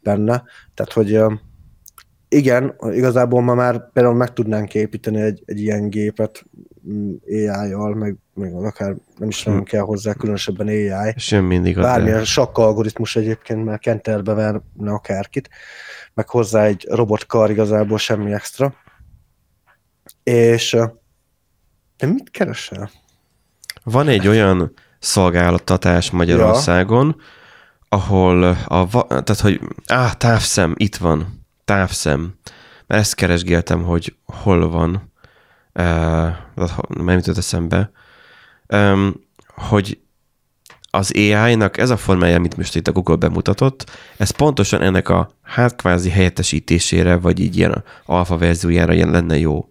benne. Tehát, hogy igen, igazából ma már például meg tudnánk építeni egy, egy ilyen gépet mm, AI-jal, meg, meg akár nem is nem hm. kell hozzá különösebben AI. Sem mindig Bármilyen sakk algoritmus egyébként, mert kenterbe verne akárkit, meg hozzá egy robotkar igazából semmi extra. És te mit keresel? Van egy olyan szolgáltatás Magyarországon, ja. ahol a, tehát hogy, á, távszem, itt van, távszem. Mert ezt keresgéltem, hogy hol van, uh, nem jutott eszembe, um, hogy az AI-nak ez a formája, amit most itt a Google bemutatott, ez pontosan ennek a hát kvázi helyettesítésére, vagy így ilyen alfa verziójára lenne jó.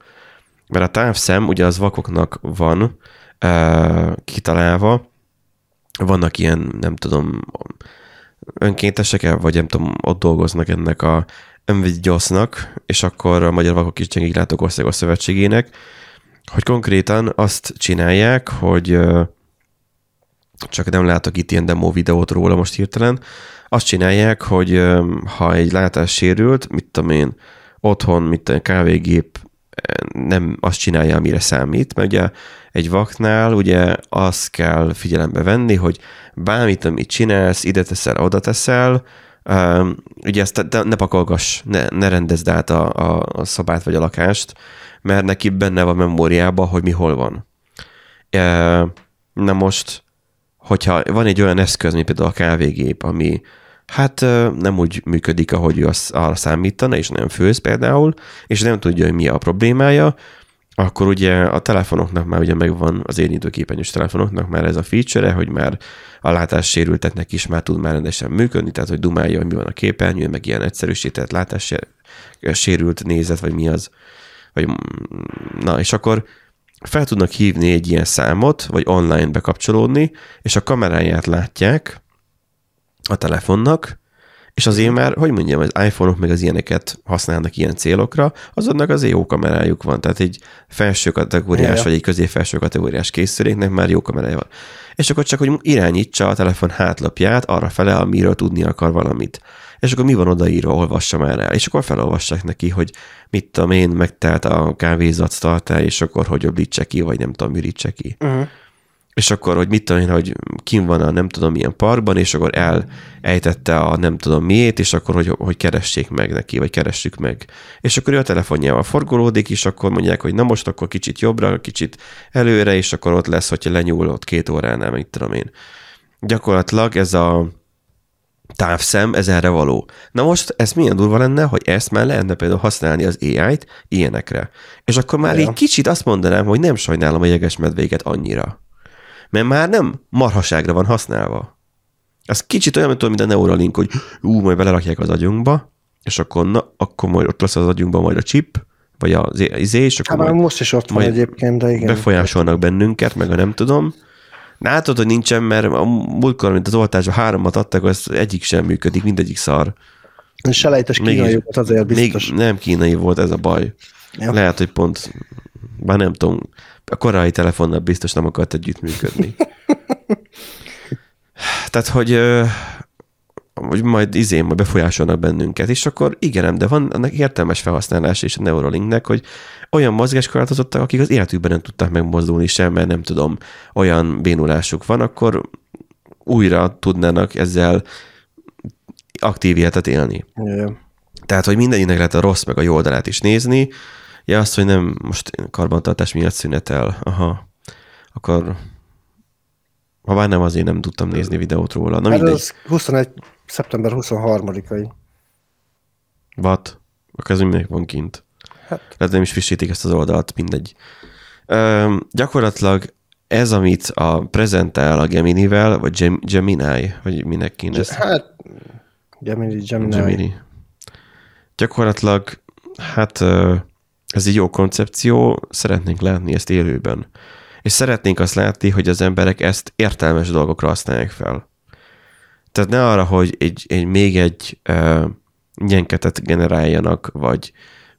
Mert a távszem ugye az vakoknak van uh, kitalálva, vannak ilyen, nem tudom, önkéntesek, vagy nem tudom, ott dolgoznak ennek a önvigyosznak, és akkor a Magyar Vakok és Gyengék Országos Szövetségének, hogy konkrétan azt csinálják, hogy csak nem látok itt ilyen demo videót róla most hirtelen, azt csinálják, hogy ha egy látás sérült, mit tudom én, otthon, mint a kávégép nem azt csinálja, amire számít, mert ugye egy vaknál ugye azt kell figyelembe venni, hogy bármit, amit csinálsz, ide teszel, oda teszel, um, ugye ezt ne pakolgass, ne, ne rendezd át a, a, szobát vagy a lakást, mert neki benne van memóriában, hogy mi hol van. Uh, na most, hogyha van egy olyan eszköz, mint például a kávégép, ami hát nem úgy működik, ahogy ő azt arra számítana, és nem főz például, és nem tudja, hogy mi a problémája, akkor ugye a telefonoknak már ugye megvan, az érintőképernyős telefonoknak már ez a feature hogy már a látássérültetnek is már tud már rendesen működni, tehát hogy dumálja, hogy mi van a képernyőn, meg ilyen egyszerűsített látássérült nézet, vagy mi az. Vagy, mm, na, és akkor fel tudnak hívni egy ilyen számot, vagy online bekapcsolódni, és a kameráját látják a telefonnak, és azért már, hogy mondjam, az iPhone-ok meg az ilyeneket használnak ilyen célokra, azonnak az jó kamerájuk van, tehát egy felső kategóriás, Ja. vagy egy középfelső kategóriás készüléknek már jó kamerája van. És akkor csak, hogy irányítsa a telefon hátlapját arra fele, amiről tudni akar valamit. És akkor mi van odaírva, olvassa már el. És akkor felolvassák neki, hogy mit tudom én, megtelt a kávézat tartály, és akkor hogy öblítse ki, vagy nem tudom, ürítse ki Uh-huh. És akkor, hogy mit tudom én, hogy kim van a nem tudom milyen parkban, és akkor elejtette a nem tudom miét, és akkor, hogy, hogy keressék meg neki, vagy keressük meg. És akkor ő a telefonjával forgolódik, és akkor mondják, hogy na most akkor kicsit jobbra, kicsit előre, és akkor ott lesz, hogyha lenyúl ott két óránál, mit tudom én. Gyakorlatilag ez a távszem, ez erre való. Na most ez milyen durva lenne, hogy ezt már lehetne például használni az AI-t ilyenekre. És akkor már Ja. egy kicsit azt mondanám, hogy nem sajnálom a jeges medvéket annyira. Mert már nem marhaságra van használva. Ez kicsit olyan, mint a Neuralink, hogy ú, majd belerakják az agyunkba, és akkor, na, akkor majd ott lesz az agyunkban majd a chip, vagy az izé, és akkor már majd most is ott van egyébként, de igen. befolyásolnak bennünket, meg a nem tudom. Látod, hogy nincsen, mert a múltkor, mint az oltásban háromat adtak, az egyik sem működik, mindegyik szar. Selejtes Mégis- kínaiakat azért biztos. Még nem kínai volt ez a baj. Ja. Lehet, hogy pont, bár nem tudom, a korai telefonnal biztos nem akart együttműködni. Tehát, hogy, hogy majd izén, majd befolyásolnak bennünket, és akkor igen, de van annak értelmes felhasználás és a Neuralinknek, hogy olyan mozgáskorlátozottak, akik az életükben nem tudták megmozdulni sem, mert nem tudom, olyan bénulásuk van, akkor újra tudnának ezzel aktív életet élni. Ja. Tehát, hogy mindegyiknek lehet a rossz meg a jó oldalát is nézni. Ja, azt, hogy nem most karbantartás miatt szünetel. Aha. Akkor ha bár nem azért nem tudtam nézni videót róla. Na Hát mindegy. az 21. szeptember 23-ai. What? Akkor ez mindenki van kint. Hát. Lehet nem is frissítik ezt az oldalt, mindegy. Ö, gyakorlatilag ez, amit a prezentál a Gemini-vel, vagy Gem- Gemini, vagy minek kéne ezt Hát, Gemini, Gemini. Gemini. Gyakorlatilag, hát ez egy jó koncepció, szeretnénk látni ezt élőben. És szeretnénk azt látni, hogy az emberek ezt értelmes dolgokra használják fel. Tehát ne arra, hogy egy, egy még egy ö, nyenketet generáljanak, vagy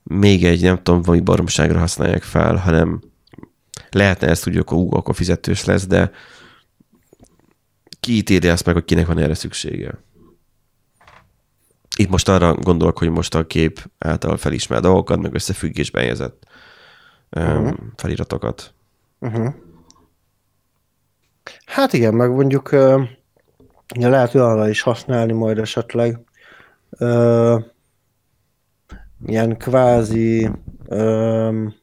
még egy nem tudom, valami baromságra használják fel, hanem lehetne ezt úgy, akkor, ú, akkor fizetős lesz, de ki ítéli azt meg, hogy kinek van erre szüksége. Itt most arra gondolok, hogy most a kép által felismer dolgokat, meg összefüggésbe helyezett uh-huh. feliratokat. Uh-huh. Hát igen, meg mondjuk ja, lehet olyanra is használni majd esetleg. Uh, ilyen kvázi um,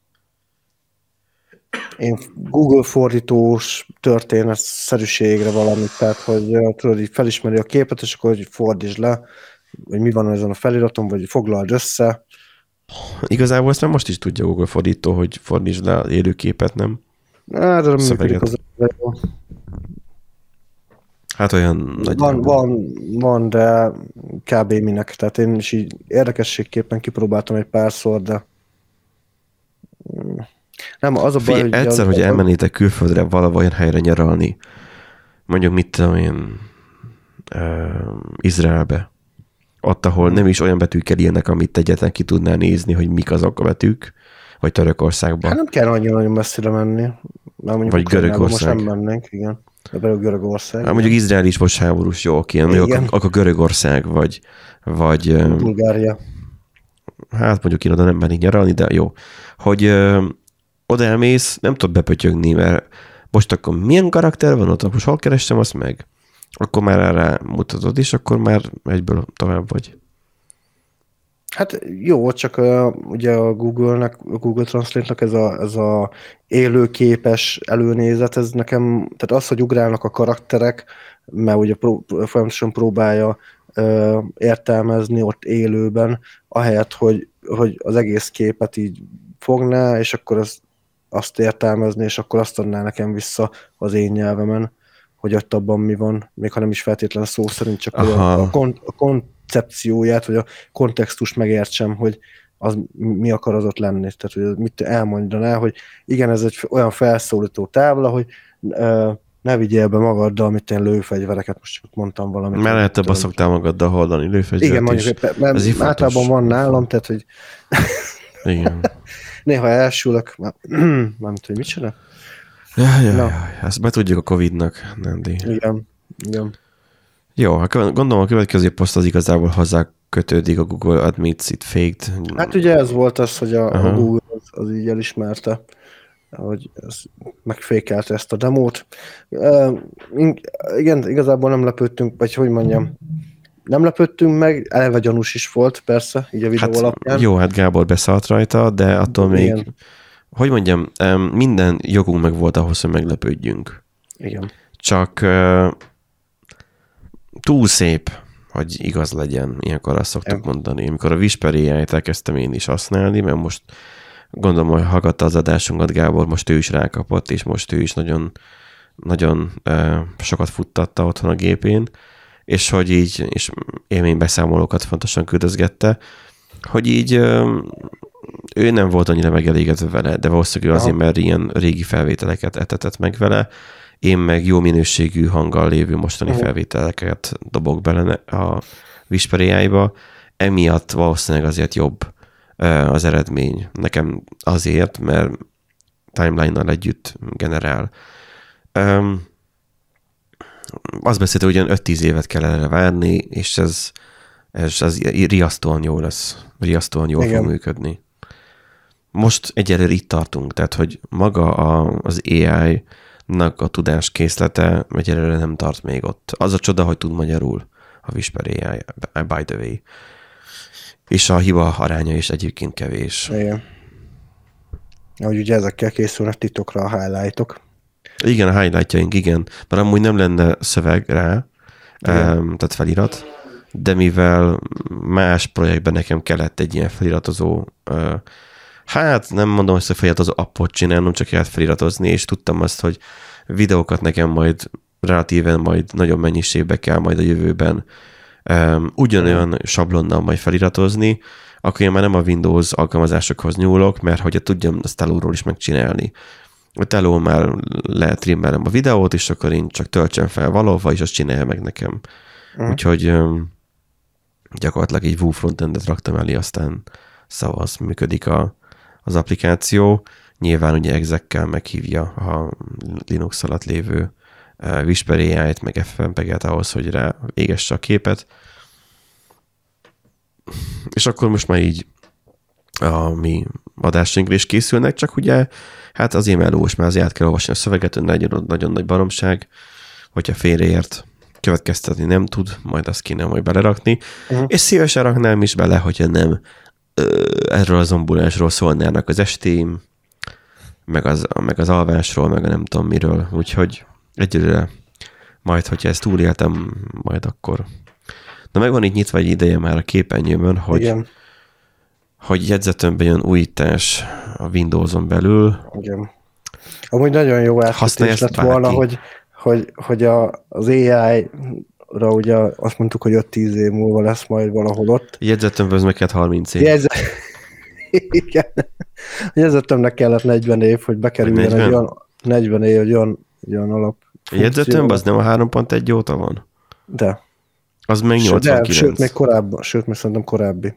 én Google fordítós történetszerűségre valamit, tehát hogy tudod, így felismeri a képet, és akkor hogy fordítsd le, hogy mi van ezen a feliraton, vagy foglald össze. Igazából ezt már most is tudja Google fordító, hogy fordítsd le élőképet, nem? Hát, de működik az Hát olyan Van, nagyjából. van, van, de kb. minek. Tehát én is így érdekességképpen kipróbáltam egy párszor, de nem, az a baj, Figyelj, hogy... egyszer, az, hogy elmennétek külföldre valahol olyan helyre nyaralni, mondjuk mit tudom én, uh, Izraelbe, ott, ahol nem is olyan betűkkel írnak, amit egyetlen ki tudnál nézni, hogy mik azok a betűk, vagy Törökországban. Hát nem kell annyira nagyon messzire menni. Mert mondjuk Vagy Görögország. Most nem mennénk, igen. De például Görögország. Hát mondjuk Izrael is most háborús, jó, oké, mondjuk akkor, Görögország, vagy, vagy Bulgária. hát mondjuk én oda nem mennék nyaralni, de jó, hogy ö, oda elmész, nem tudod bepötyögni, mert most akkor milyen karakter van ott, most hol kerestem azt meg? Akkor már erre mutatod, és akkor már egyből tovább vagy. Hát jó, csak uh, ugye a Google-nek, a Google Translate-nak ez a, ez a élőképes előnézet, ez nekem, tehát az, hogy ugrálnak a karakterek, mert ugye pró, folyamatosan próbálja uh, értelmezni ott élőben, ahelyett, hogy, hogy az egész képet így fogná, és akkor az azt értelmezni, és akkor azt adná nekem vissza az én nyelvemen, hogy ott abban mi van, még ha nem is feltétlen szó szerint, csak hogy a, a, kon, a koncepcióját, vagy a kontextust megértsem, hogy az mi akar az ott lenni. Tehát, hogy mit elmondaná, hogy igen, ez egy olyan felszólító tábla, hogy ö, ne vigyél be magaddal, amit én lőfegyvereket, most csak mondtam valamit. Mert lehet, hogy szoktál magaddal hordani lőfegyvert Igen, mondjuk, mert fontos. általában van nálam, tehát, hogy Igen. néha elsülök, már- nem tudom, hogy mit csinál. Jaj, jaj, Na. jaj, ezt betudjuk a Covid-nak, Nandi. Igen, igen. Jó, hát gondolom a következő poszt az igazából hozzá kötődik a Google Admits It Faked. Hát ugye ez volt az, hogy a, Aha. a Google az, az így elismerte, hogy ez megfékelte ezt a demót. Uh, igen, igazából nem lepődtünk, vagy hogy mondjam, nem lepődtünk meg, eleve gyanús is volt, persze, így a videó hát, alapján. jó, hát Gábor beszállt rajta, de attól még, Igen. Hogy mondjam, minden jogunk meg volt ahhoz, hogy meglepődjünk. Igen. Csak túl szép, hogy igaz legyen. Ilyenkor azt szoktuk mondani. Amikor a Whisper elkezdtem én is használni, mert most gondolom, hogy hallgatta az adásunkat Gábor, most ő is rákapott, és most ő is nagyon, nagyon uh, sokat futtatta otthon a gépén, és hogy így, és élménybeszámolókat fontosan küldözgette, hogy így uh, ő nem volt annyira megelégedve vele, de valószínűleg azért, mert ilyen régi felvételeket etetett meg vele, én meg jó minőségű hanggal lévő mostani Aha. felvételeket dobok bele a Whisper AI-ba, emiatt valószínűleg azért jobb az eredmény. Nekem azért, mert timeline-nal együtt generál. Um, azt beszélte, hogy ugyan 5-10 évet kell erre várni, és ez, ez, ez riasztóan jó lesz. Riasztóan jól Igen. fog működni. Most egyelőre itt tartunk, tehát hogy maga a, az AI-nak a tudáskészlete egyelőre nem tart még ott. Az a csoda, hogy tud magyarul a Whisper AI, by the way. És a hiba aránya is egyébként kevés. Igen. Ahogy ugye ezekkel készülnek titokra a highlightok. Igen, a highlightjaink, igen. Mert amúgy nem lenne szöveg rá, um, tehát felirat, de mivel más projektben nekem kellett egy ilyen feliratozó, uh, hát nem mondom, hogy feliratozó appot csinálnom, csak kellett feliratozni, és tudtam azt, hogy videókat nekem majd relatíven majd nagyobb mennyiségbe kell majd a jövőben um, ugyanolyan sablonnal majd feliratozni, akkor én már nem a Windows alkalmazásokhoz nyúlok, mert hogy tudjam azt alulról is megcsinálni. Ott elő már letrimmelem a videót, és akkor én csak töltsem fel valahova, és azt csinálja meg nekem. Mhm. Úgyhogy öm, gyakorlatilag egy Vue frontendet raktam elé, aztán szavaz működik a, az applikáció. Nyilván ugye exekkel meghívja a Linux alatt lévő uh, Whisper AI-t, meg FFmpeg-et ahhoz, hogy rá égesse a képet. És akkor most már így a mi adásainkra is készülnek, csak ugye hát azért melós, mert azért át kell olvasni a szöveget, nagyon, nagyon nagy baromság, hogyha félreért, következtetni nem tud, majd azt kéne majd belerakni, uh-huh. és szívesen raknám is bele, hogyha nem erről az ambulásról szólnának az estém, meg az, meg az alvásról, meg a nem tudom miről, úgyhogy egyelőre majd, hogyha ezt túléltem, majd akkor. Na meg van itt nyitva egy ideje már a képernyőmön, hogy Igen. hogy jegyzetemben jön újítás a Windows-on belül. Igen. Amúgy nagyon jó átkötés lett volna, hogy, hogy, hogy a, az AI-ra ugye azt mondtuk, hogy 5-10 év múlva lesz majd valahol ott. Jegyzetemben ez meg kellett 30 év. Jegyze... Igen. Jegyzetemnek kellett 40 év, hogy bekerüljön egy 40? olyan 40 év, egy olyan, egy olyan alap. A jegyzetemben az nem a 3.1 óta van? De. Az meg Sőt, de, 89. sőt, még korábban, sőt, még szerintem korábbi.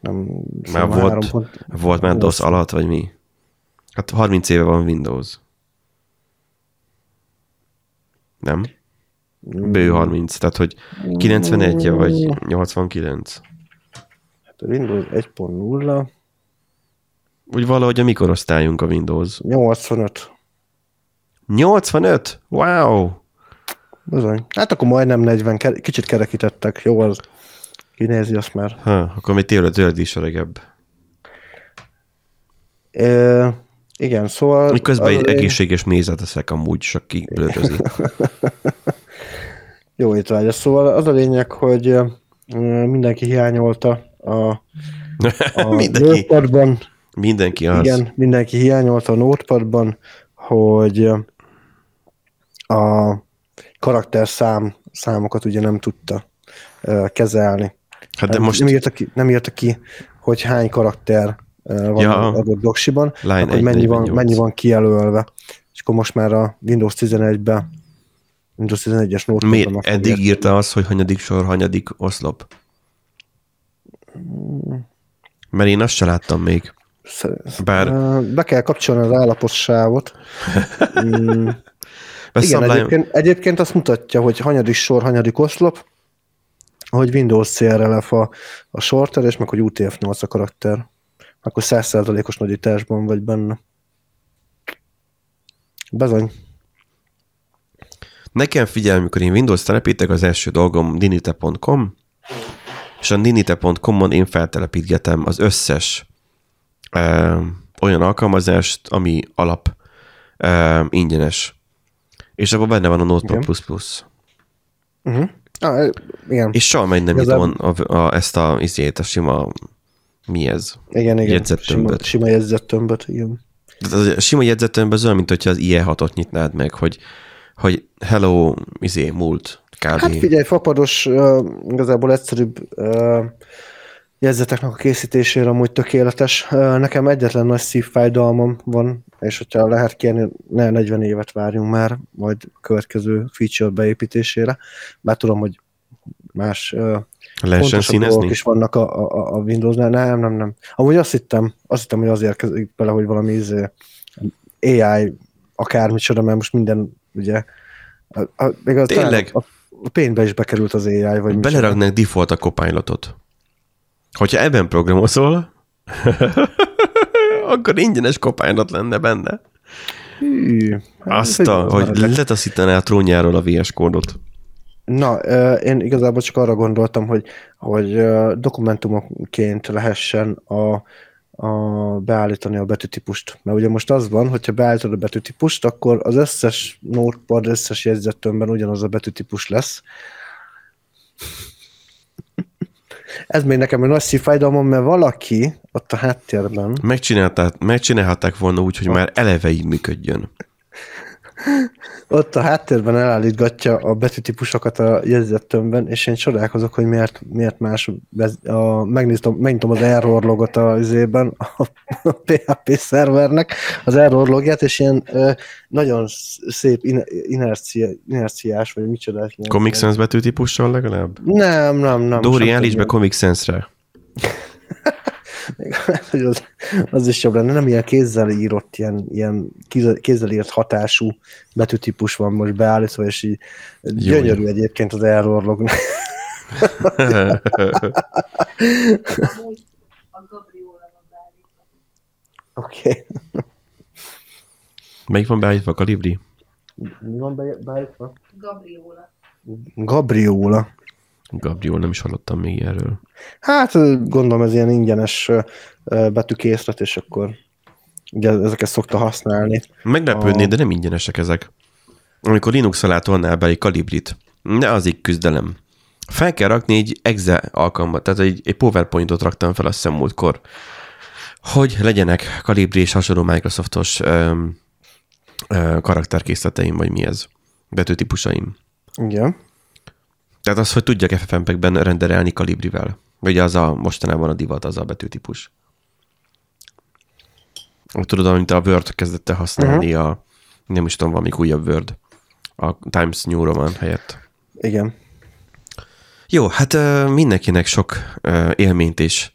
Nem, Már volt, pont- volt már DOS alatt, vagy mi? Hát 30 éve van Windows. Nem? Bő 30, tehát hogy 91 -e vagy 89. Hát a Windows 1.0, Úgy valahogy a mi korosztályunk a Windows. 85. 85? Wow! Bizony. Hát akkor majdnem 40, ke- kicsit kerekítettek, jó az. Kinézi azt már. Ha, akkor még tőled, tőled is öregebb. É, igen, szóval... Miközben egy egészséges mézet eszek amúgy, csak kiblödözi. Jó étvágyas. Szóval az a lényeg, hogy mindenki hiányolta a, a Mindenki. Mindenki az. Igen, mindenki hiányolta a Notepadban, hogy a karakterszám számokat ugye nem tudta kezelni. Hát de most nem, írta ki, nem írta ki, hogy hány karakter van Ja. adott doksiban, hogy mennyi van, 1.48. mennyi van kijelölve. És akkor most már a Windows 11-ben, Windows 11-es Notepadban miért eddig írta az, hogy hanyadik sor, hanyadik oszlop? Mert én azt se láttam még. Bár- Be kell kapcsolni az állapotsávot. Mm, Igen, egyébként, egyébként azt mutatja, hogy hanyadik sor, hanyadik oszlop, hogy Windows CRLF a, a sorter, és meg hogy UTF-8 a karakter. Akkor 100%-os nagyításban vagy benne. Bezony. Nekem figyelj, amikor én Windows telepítek, az első dolgom dinite.com, és a dinite.com-on én feltelepítgetem az összes ö, olyan alkalmazást, ami alap ö, ingyenes. És abban benne van a Notepad++. Uh-huh. Ah, igen. És soha meg nem nyitom a, a, ezt a, izét, a sima, mi ez? igen, igen. jegyzettömböt. Sima, sima jegyzettömböt, igen. Tehát A sima jegyzetőnben az olyan, mint hogyha az IE6-ot nyitnád meg, hogy, hogy hello, izé, múlt, kb. Hát figyelj, fapados, uh, igazából egyszerűbb uh, jegyzeteknek a készítésére amúgy tökéletes. Uh, nekem egyetlen nagy szívfájdalmam van, és hogyha lehet kérni, ne 40 évet várjunk már, majd a következő feature beépítésére. Bár tudom, hogy más uh, Lehessen színezni? is vannak a, a, a Windows-nál. Nem, nem, nem. Amúgy azt hittem, azt hittem, hogy azért kezdik bele, hogy valami izé, AI akármicsoda, mert most minden ugye a, a, még a, Tényleg? A, a pénzbe is bekerült az AI, vagy micsoda. Beleraknak default a copilotot. Hogyha ebben programozol, akkor ingyenes copilot lenne benne. Hű, hát Azt, a, hogy letaszítaná a trónjáról a VS kódot. Na, én igazából csak arra gondoltam, hogy, hogy dokumentumokként lehessen a, a beállítani a betűtípust. Mert ugye most az van, hogyha beállítod a betűtípust, akkor az összes notepad, összes jegyzettömbben ugyanaz a betűtípus lesz. Ez még nekem egy nagy szívfájdalmam, mert valaki ott a háttérben Megcsinálták, megcsinálhatták volna úgy, hogy már eleve így működjön. Ott a háttérben elállítgatja a betűtípusokat a jegyzettömbben, és én csodálkozok, hogy miért, miért más, a, megnéztem, megnyitom az error logot a izében, a, a PHP szervernek, az error logját, és ilyen ö, nagyon sz- szép in, inercia, inerciás, vagy micsoda. Comic Sans betűtípussal legalább? Nem, nem, nem. Dóri, állíts be Comic Sans-re. Hogy az, az is jobb lenne. Nem ilyen kézzel írott, ilyen, ilyen kézzel- írt hatású betűtípus van most beállítva, és így gyönyörű egyébként az beállítva. Oké. Okay. Melyik van beállítva a kalibri? Mi van be- beállítva? Gabriola. Gabriola. Gabriel, nem is hallottam még erről. Hát gondolom ez ilyen ingyenes betűkészlet, és akkor ugye ezeket szokta használni. Meglepődnéd, A- de nem ingyenesek ezek. Amikor linux alá tolnál be egy kalibrit, ne az így küzdelem. Fel kell rakni egy exe alkalmat, tehát egy, egy PowerPointot raktam fel a hiszem múltkor, hogy legyenek kalibri és hasonló Microsoftos ö, karakterkészleteim, vagy mi ez, betűtípusaim. Igen. Tehát az, hogy tudjak FFmpeg-ben renderelni kalibrivel. Vagy az a mostanában a divat, az a betűtípus. Tudod, amit a Word kezdett el használni, uh-huh. a nem is tudom, valami újabb Word. A Times New Roman helyett. Igen. Jó, hát mindenkinek sok élményt és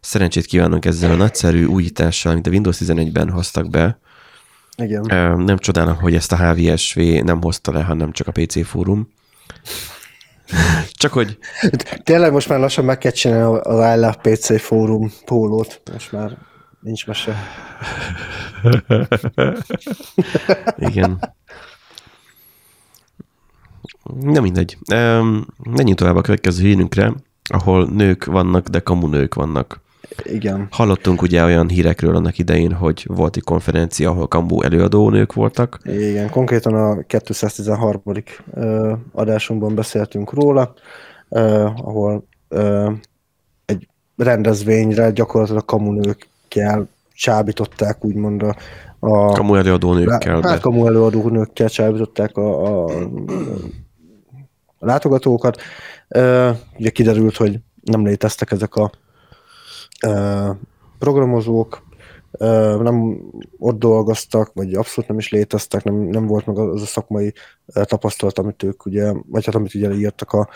szerencsét kívánunk ezzel a nagyszerű újítással, amit a Windows 11-ben hoztak be. Igen. Nem csodálom, hogy ezt a HVSV nem hozta le, hanem csak a PC fórum. Csak hogy Tényleg most már lassan meg kell csinálni az I Love PC fórum pólót. Most már nincs mese. Igen. Nem mindegy. Menjünk tovább a következő hírünkre, ahol nők vannak, de kamu nők vannak. Igen. Hallottunk ugye olyan hírekről annak idején, hogy volt egy konferencia, ahol kamu előadó nők voltak. Igen, konkrétan a 213. ö, adásunkban beszéltünk róla, ahol egy rendezvényre gyakorlatilag kamunőkkel csábították úgymond a, a Kamu előadó nőkkel. Hát kamu előadó nőkkel csábították a, a, a látogatókat. Ugye kiderült, hogy nem léteztek ezek a programozók, nem ott dolgoztak, vagy abszolút nem is léteztek, nem, nem volt meg az a szakmai tapasztalat, amit ők ugye, vagy hát amit ugye írtak a,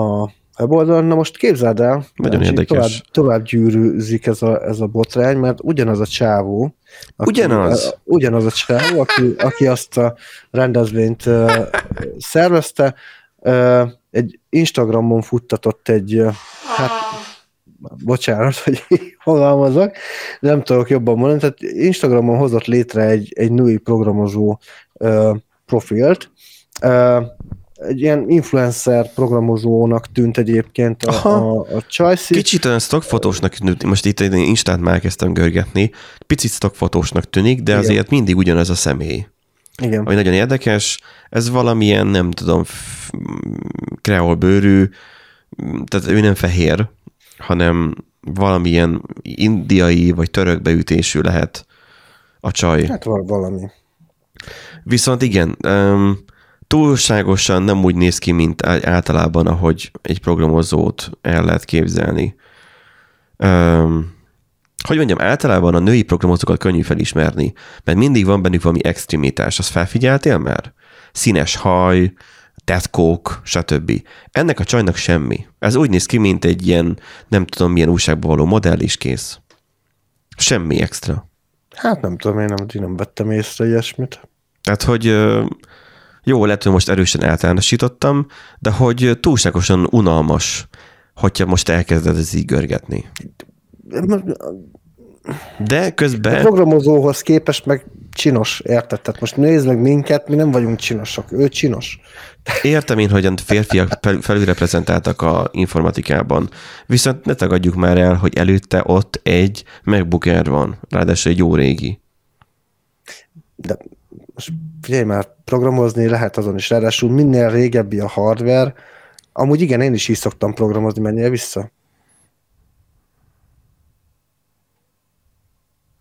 a weboldalon. Na most képzeld el, Nagyon érdekes. Tovább, tovább gyűrűzik ez a, ez a botrány, mert ugyanaz a csávó, aki, Ugyanaz? a- ugyanaz a csávó, aki, aki azt a rendezvényt uh, szervezte, uh, egy Instagramon futtatott egy, uh, hát bocsánat, hogy fogalmazok, nem tudok jobban mondani, tehát Instagramon hozott létre egy, egy női programozó uh, profilt, uh, egy ilyen influencer programozónak tűnt egyébként a, Aha. a, a Csajci. Kicsit olyan stockfotósnak tűnik, most itt én Instát már kezdtem görgetni, picit stockfotósnak tűnik, de Igen. azért mindig ugyanaz a személy. Igen. Ami nagyon érdekes, ez valamilyen, nem tudom, kreol bőrű, tehát ő nem fehér, hanem valamilyen indiai vagy török beütésű lehet a csaj. Hát val- valami. Viszont igen, um, túlságosan nem úgy néz ki, mint általában, ahogy egy programozót el lehet képzelni. Um, hogy mondjam, általában a női programozókat könnyű felismerni, mert mindig van bennük valami extremitás. Azt felfigyeltél már? Színes haj, tetkók, stb. Ennek a csajnak semmi. Ez úgy néz ki, mint egy ilyen, nem tudom milyen újságban való modell is kész. Semmi extra. Hát nem tudom, én nem, én nem vettem észre ilyesmit. Tehát, hogy jó, lehet, hogy most erősen általánosítottam, de hogy túlságosan unalmas, hogyha most elkezded ez így görgetni. De A közben, programozóhoz képest meg csinos, érted? Tehát most nézd meg minket, mi nem vagyunk csinosak, ő csinos. Értem én, hogy a férfiak fel- felülreprezentáltak a informatikában, viszont ne tagadjuk már el, hogy előtte ott egy MacBook Air van, ráadásul egy jó régi. De most figyelj már, programozni lehet azon is, ráadásul minél régebbi a hardware, amúgy igen, én is így szoktam programozni, menjél vissza.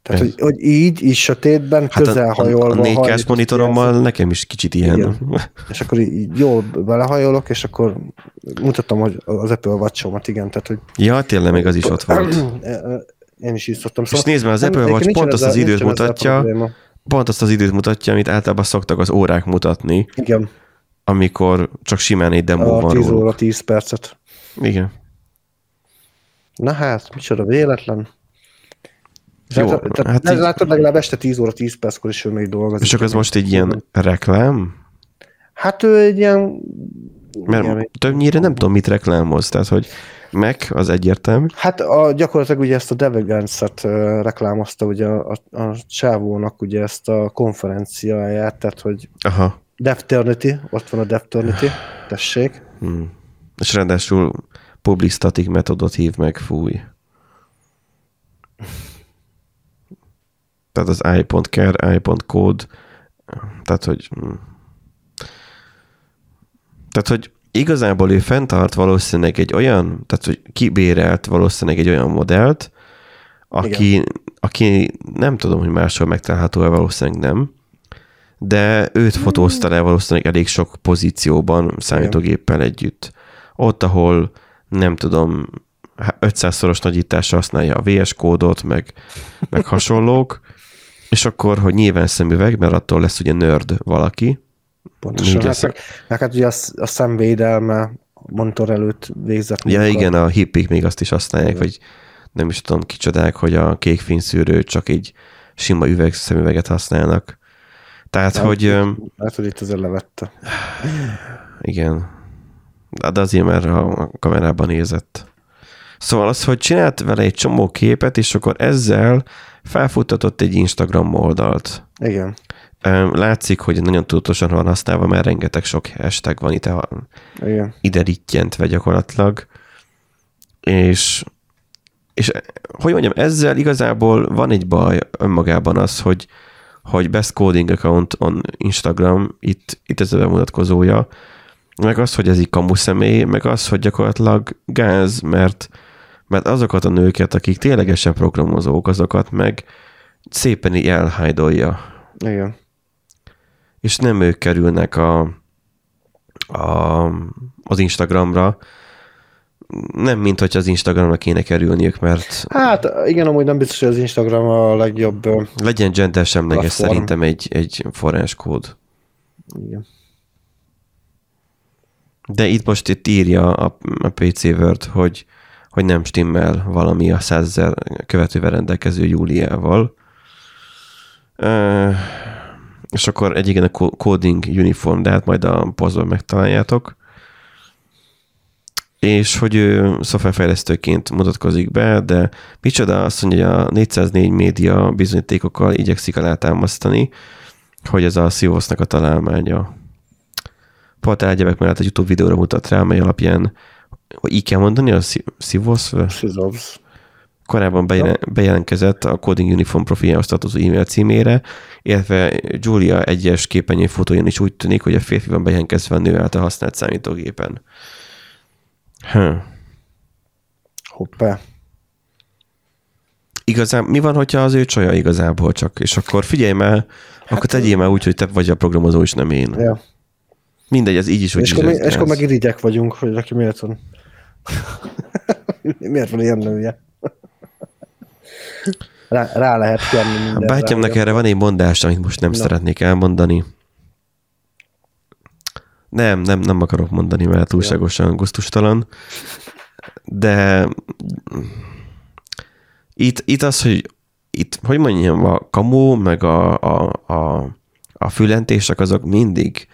Tehát, Ez- hogy, hogy így, így sötétben, Hát a, a, közelhajolva. a 4K hajlított monitorommal jelző- nekem is kicsit ilyen. Igen. És akkor így, jól belehajolok, és akkor mutatom, hogy az Apple watch igen, tehát, hogy Ja, tényleg még az is ott volt. én is így szoktam. És nézd már, az Apple Watch pont azt az időt mutatja, pont azt az időt mutatja, amit általában szoktak az órák mutatni, Igen, amikor csak simán egy demo a van 10 róluk. óra 10 percet. Igen. Na hát, micsoda véletlen. Jó, Tehát, tehát hát így- látod, legalább este 10 óra 10 perckor is ő még dolgozik. És akkor ez most egy ilyen reklám? Hát ő egy ilyen... Mert igen, többnyire nem tudom, mit reklámoz. Tehát, hogy Mac az egyértelmű. Hát a, gyakorlatilag ugye ezt a Devegance-et uh, reklámozta ugye a, a, a csávónak ugye ezt a konferenciáját, tehát hogy Aha. Devternity, ott van a Devternity, tessék. Hmm. És ráadásul public static metodot hív meg, fúj. Tehát az i.care, i.code, tehát, hogy hmm. tehát, hogy igazából ő fenntart valószínűleg egy olyan, tehát, hogy kibérelt valószínűleg egy olyan modellt, aki, aki nem tudom, hogy máshol megtalálható-e, valószínűleg nem, de őt fotózta le valószínűleg elég sok pozícióban számítógéppel együtt. Ott, ahol nem tudom, 500-szoros nagyításra használja a VS kódot, meg, meg hasonlók, és akkor, hogy nyilván szemüveg, mert attól lesz ugye nerd valaki. Pontosan. Hát, meg, meg hát ugye a, a szemvédelme monitor előtt végzett Ja, munka. igen, a hippik még azt is használják, vagy nem is tudom kicsodák, hogy a kék fényszűrő csak egy sima üveg szemüveget használnak. Tehát, Nem, hogy Hát, hogy itt azért levette. igen, de azért már a kamerában nézett. Szóval az, hogy csinált vele egy csomó képet, és akkor ezzel felfuttatott egy Instagram oldalt. Igen. Látszik, hogy nagyon tudatosan van használva, mert rengeteg sok hashtag van itt, Igen. ide rittyentve gyakorlatilag. És, és hogy mondjam, ezzel igazából van egy baj önmagában az, hogy, hogy Best Coding Account on Instagram, itt, itt ez a bemutatkozója, meg az, hogy ez így kamu személy, meg az, hogy gyakorlatilag gáz, mert, mert azokat a nőket, akik ténylegesen programozók, azokat meg szépen így elhájdolja. Igen. És nem ők kerülnek a, a, az Instagramra, nem mint hogy az Instagramra kéne kerülniük, mert Hát igen, amúgy nem biztos, hogy az Instagram a legjobb. legyen gender semleges szerintem egy, egy forráskód. Igen. De itt most itt írja a, a PC Word, hogy, hogy nem stimmel valami a 100 ezer követővel rendelkező Júliával. És akkor egy igen a co- coding uniform, de hát majd a posztban megtaláljátok. És hogy ő szoftverfejlesztőként mutatkozik be, de micsoda azt mondja, hogy a 404 média bizonyítékokkal igyekszik alátámasztani, hogy ez a Sivosznak a találmánya portál egyebek mellett egy YouTube videóra mutat rá, mely alapján, hogy így kell mondani, a Sivosz Szizovsz. korábban bejelen, bejelentkezett a Coding Uniform profiljához tartozó e-mail címére, illetve Julia egyes képenyő fotóján is úgy tűnik, hogy a férfi van bejelentkezve a nő által használt számítógépen. Hm. Hoppá. Igazán, mi van, hogyha az ő csaja igazából csak, és akkor figyelj már, akkor tegyél már úgy, hogy te vagy a programozó, és nem én. Ja. Mindegy, ez így is, hogy És is akkor, és akkor meg irigyek vagyunk, hogy neki miért van. miért van ilyen nője? Rá, rá lehet kenni A bátyámnak erre van egy mondás, amit most nem Na. szeretnék elmondani. Nem, nem, nem akarok mondani, mert túlságosan gusztustalan. De itt, itt az, hogy itt, hogy mondjam, a kamu, meg a, a, a, a fülentések azok mindig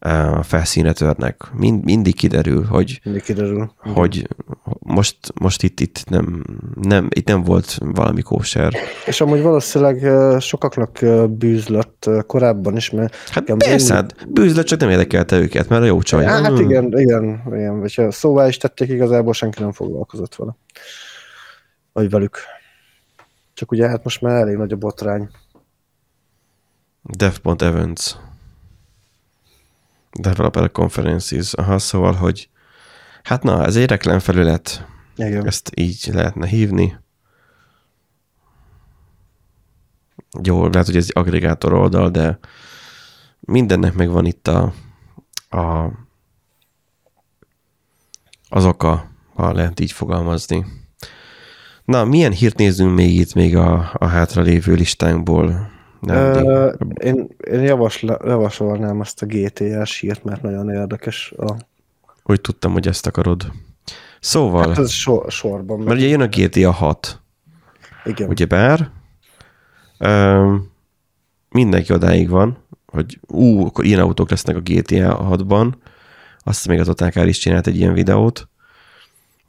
a felszíne törnek. Mind, mindig kiderül, hogy, Mindig kiderül. hogy most, most itt, itt, nem, nem, itt nem volt valami kóser. És amúgy valószínűleg sokaknak bűzlött korábban is, mert... Hát persze, mindig- hát bűzlet csak nem érdekelte őket, mert a jó csaj. Hát Hmm. igen, igen, igen. Vagy szóvá is tették, igazából senki nem foglalkozott vele. Vagy velük. Csak ugye hát most már elég nagy a botrány. Dev.events. Developer Conferences. Aha, szóval, hogy hát na, ez egy reklámfelület. Igen. Ezt így lehetne hívni. Jó, lehet, hogy ez egy aggregátor oldal, de mindennek megvan itt a, a az oka, ha lehet így fogalmazni. Na, milyen hírt nézzünk még itt még a, a hátralévő listánkból? Nem, Ö, én, én javasla, javasolnám azt a GTS hírt, mert nagyon érdekes. A, Úgy tudtam, hogy ezt akarod. Szóval, hát ez sor, sorban. mert ugye jön a GTA 6, igen. ugye bár um, mindenki odáig van, hogy ú, akkor ilyen autók lesznek a GTA 6-ban, azt még az Otákár is csinált egy ilyen videót.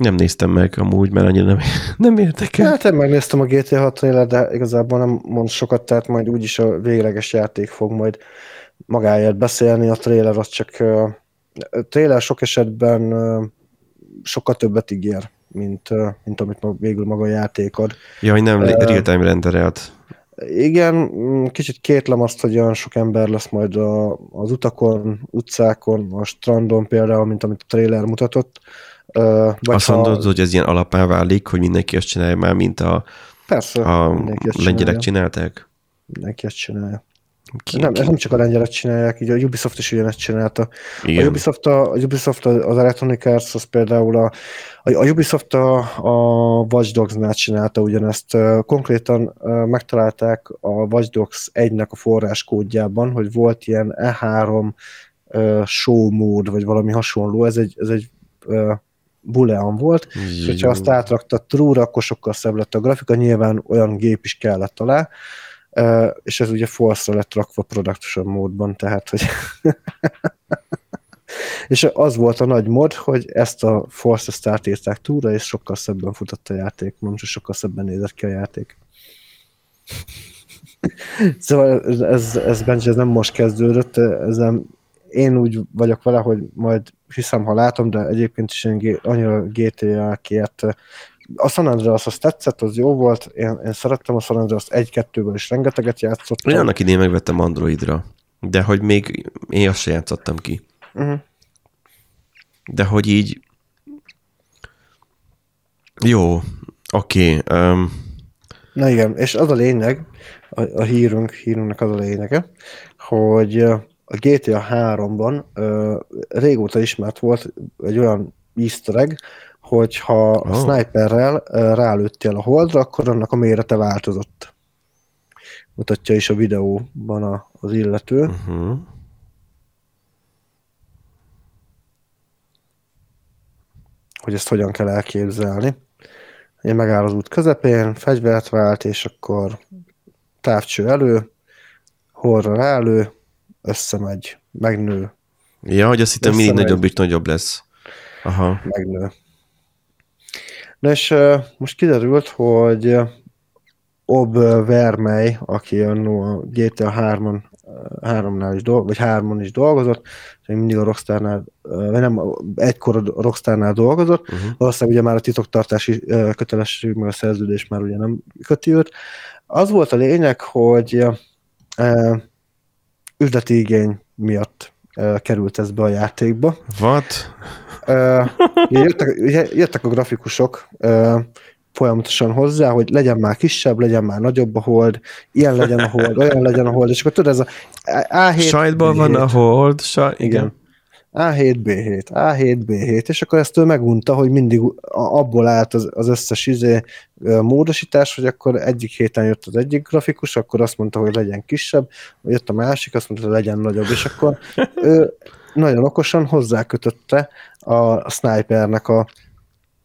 Nem néztem meg amúgy, mert annyira nem, nem érdekel. Hát én megnéztem a GTA 6 trailer, de igazából nem mond sokat, tehát majd úgyis a végleges játék fog majd magáért beszélni, a trailer az csak a trailer sok esetben sokkal többet ígér, mint, mint amit végül maga a játék ad. Ja, hogy nem real-time renderelt. Igen, mm, kicsit kétlem azt, hogy olyan sok ember lesz majd a, az utakon, utcákon, a strandon például, mint amit a trailer mutatott. Ö, Vagy Azt ha- mondod, hogy ez ilyen alapá válik, hogy mindenki azt csinálja már, mint a, Persze, a ezt lengyelek csinálták. Mindenki ezt csinálja. Ki, Nem, ki? ez nem csak a lengyelek csinálják, így a Ubisoft is ugyanezt csinálta. A Igen. Ubisoft, a, a Ubisoft az Electronic Arts, az például a, a, a Ubisoft a, a Watch Dogs-nál csinálta ugyanezt. Konkrétan megtalálták a Watch Dogs 1-nek a forráskódjában, hogy volt ilyen E3 ö, show mód, vagy valami hasonló. Ez egy, ez egy ö, boolean volt, és hogyha azt átraktad true-ra, akkor sokkal szebb lett a grafika, nyilván olyan gép is kellett alá, és ez ugye false lett rakva production módban, tehát, hogy és az volt a nagy mod, hogy ezt a force ezt átírták túlra, és sokkal szebben futott a játék, nem csak sokkal szebben nézett ki a játék. szóval ez, ez, ez, Benji, ez nem most kezdődött, ezzel én úgy vagyok vele, hogy majd hiszem, ha látom, de egyébként is én annyira GTA-kért a San Andreas az tetszett, az jó volt, én, én szerettem a San Andreas 1-2-ből is rengeteget játszottam. Én annak idén megvettem Androidra, de hogy még én azt sem játszottam ki. Uh-huh. De hogy így... Jó, oké. Um, Na igen, és az a lényeg, a, a hírünk, hírünknek az a lényege, hogy a GTA 3-ban ö, régóta ismert volt egy olyan easter egg, hogy ha Oh. a sniperrel rálőttél a holdra, akkor annak a mérete változott. Mutatja is a videóban a, az illető. Uh-huh. hogy ezt hogyan kell elképzelni. Én megáll az út közepén, fegyvert vált, és akkor távcső elő, horra rálő, összemegy, megnő, Ja, hogy azt hittem mindig nagyobb és nagyobb lesz. Aha. megnő. Na és ö, most kiderült, hogy Ob Vermey, aki annó a GTA 3-on, 3-nál is dolgozott, vagy 3-on is dolgozott, és még mindig a Rockstarnál, vagy nem, egykor a Rockstarnál dolgozott, Uh-huh. valószínűleg ugye már a titoktartási kötelesség, meg a szerződés már ugye nem köti őt. Az volt a lényeg, hogy üzleti igény miatt ö, került ez be a játékba. What? Ugye jöttek, jöttek a grafikusok ö, folyamatosan hozzá, hogy legyen már kisebb, legyen már nagyobb a hold, ilyen legyen a hold, olyan legyen a hold, és akkor tudod, ez a A7, Sajtban van a B7, hold, saj, igen. igen. A7, B7, A7, B7, és akkor ezt ő megunta, hogy mindig abból állt az, az összes izé, módosítás, hogy akkor egyik héten jött az egyik grafikus, akkor azt mondta, hogy legyen kisebb, jött a másik, azt mondta, hogy legyen nagyobb, és akkor ő nagyon okosan hozzákötötte a, snipernek a,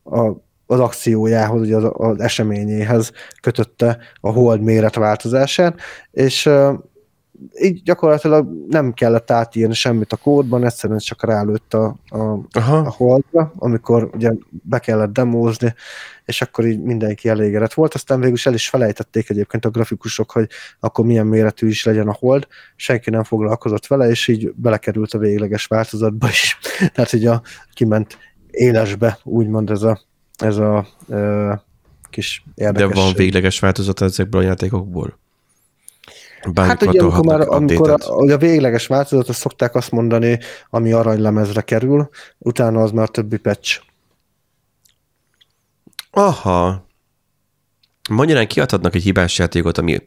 a, az akciójához, ugye az, az eseményéhez kötötte a hold méret változását, és így gyakorlatilag nem kellett átírni semmit a kódban, egyszerűen csak rálőtt a, a, a holdra, amikor ugye be kellett demózni, és akkor így mindenki elégedett volt, aztán végül is el is felejtették egyébként a grafikusok, hogy akkor milyen méretű is legyen a hold, senki nem foglalkozott vele, és így belekerült a végleges változatba is. Tehát így a, kiment élesbe, úgymond ez a, ez a ö, kis De érdekes. van végleges változat ezekből a játékokból? Hát ugye, amikor, már, amikor a, update-et. a végleges változatot szokták azt mondani, ami aranylemezre kerül, utána az már többi patch. Aha. Magyarán kiadhatnak egy hibás játékot, ami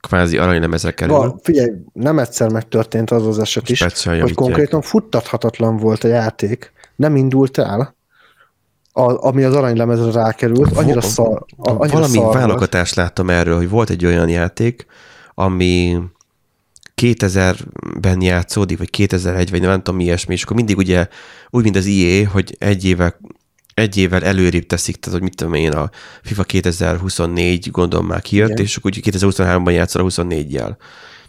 kvázi aranylemezre kerül. Va, figyelj, nem egyszer megtörtént az az eset is, hogy konkrétan futtathatatlan volt a játék, nem indult el, a, ami az aranylemezre rákerült, annyira szar, annyira Valami szar válogatást láttam erről, hogy volt egy olyan játék, ami 2000-ben játszódik, vagy 2001, vagy nem tudom, mi ilyesmi, és akkor mindig ugye úgy, mint az EA, hogy egy évvel, egy évvel előrébb teszik, tehát hogy mit tudom én, a FIFA 2024 gondolom már kijött, Igen. és akkor úgy 2023-ban játszol a 24-jel.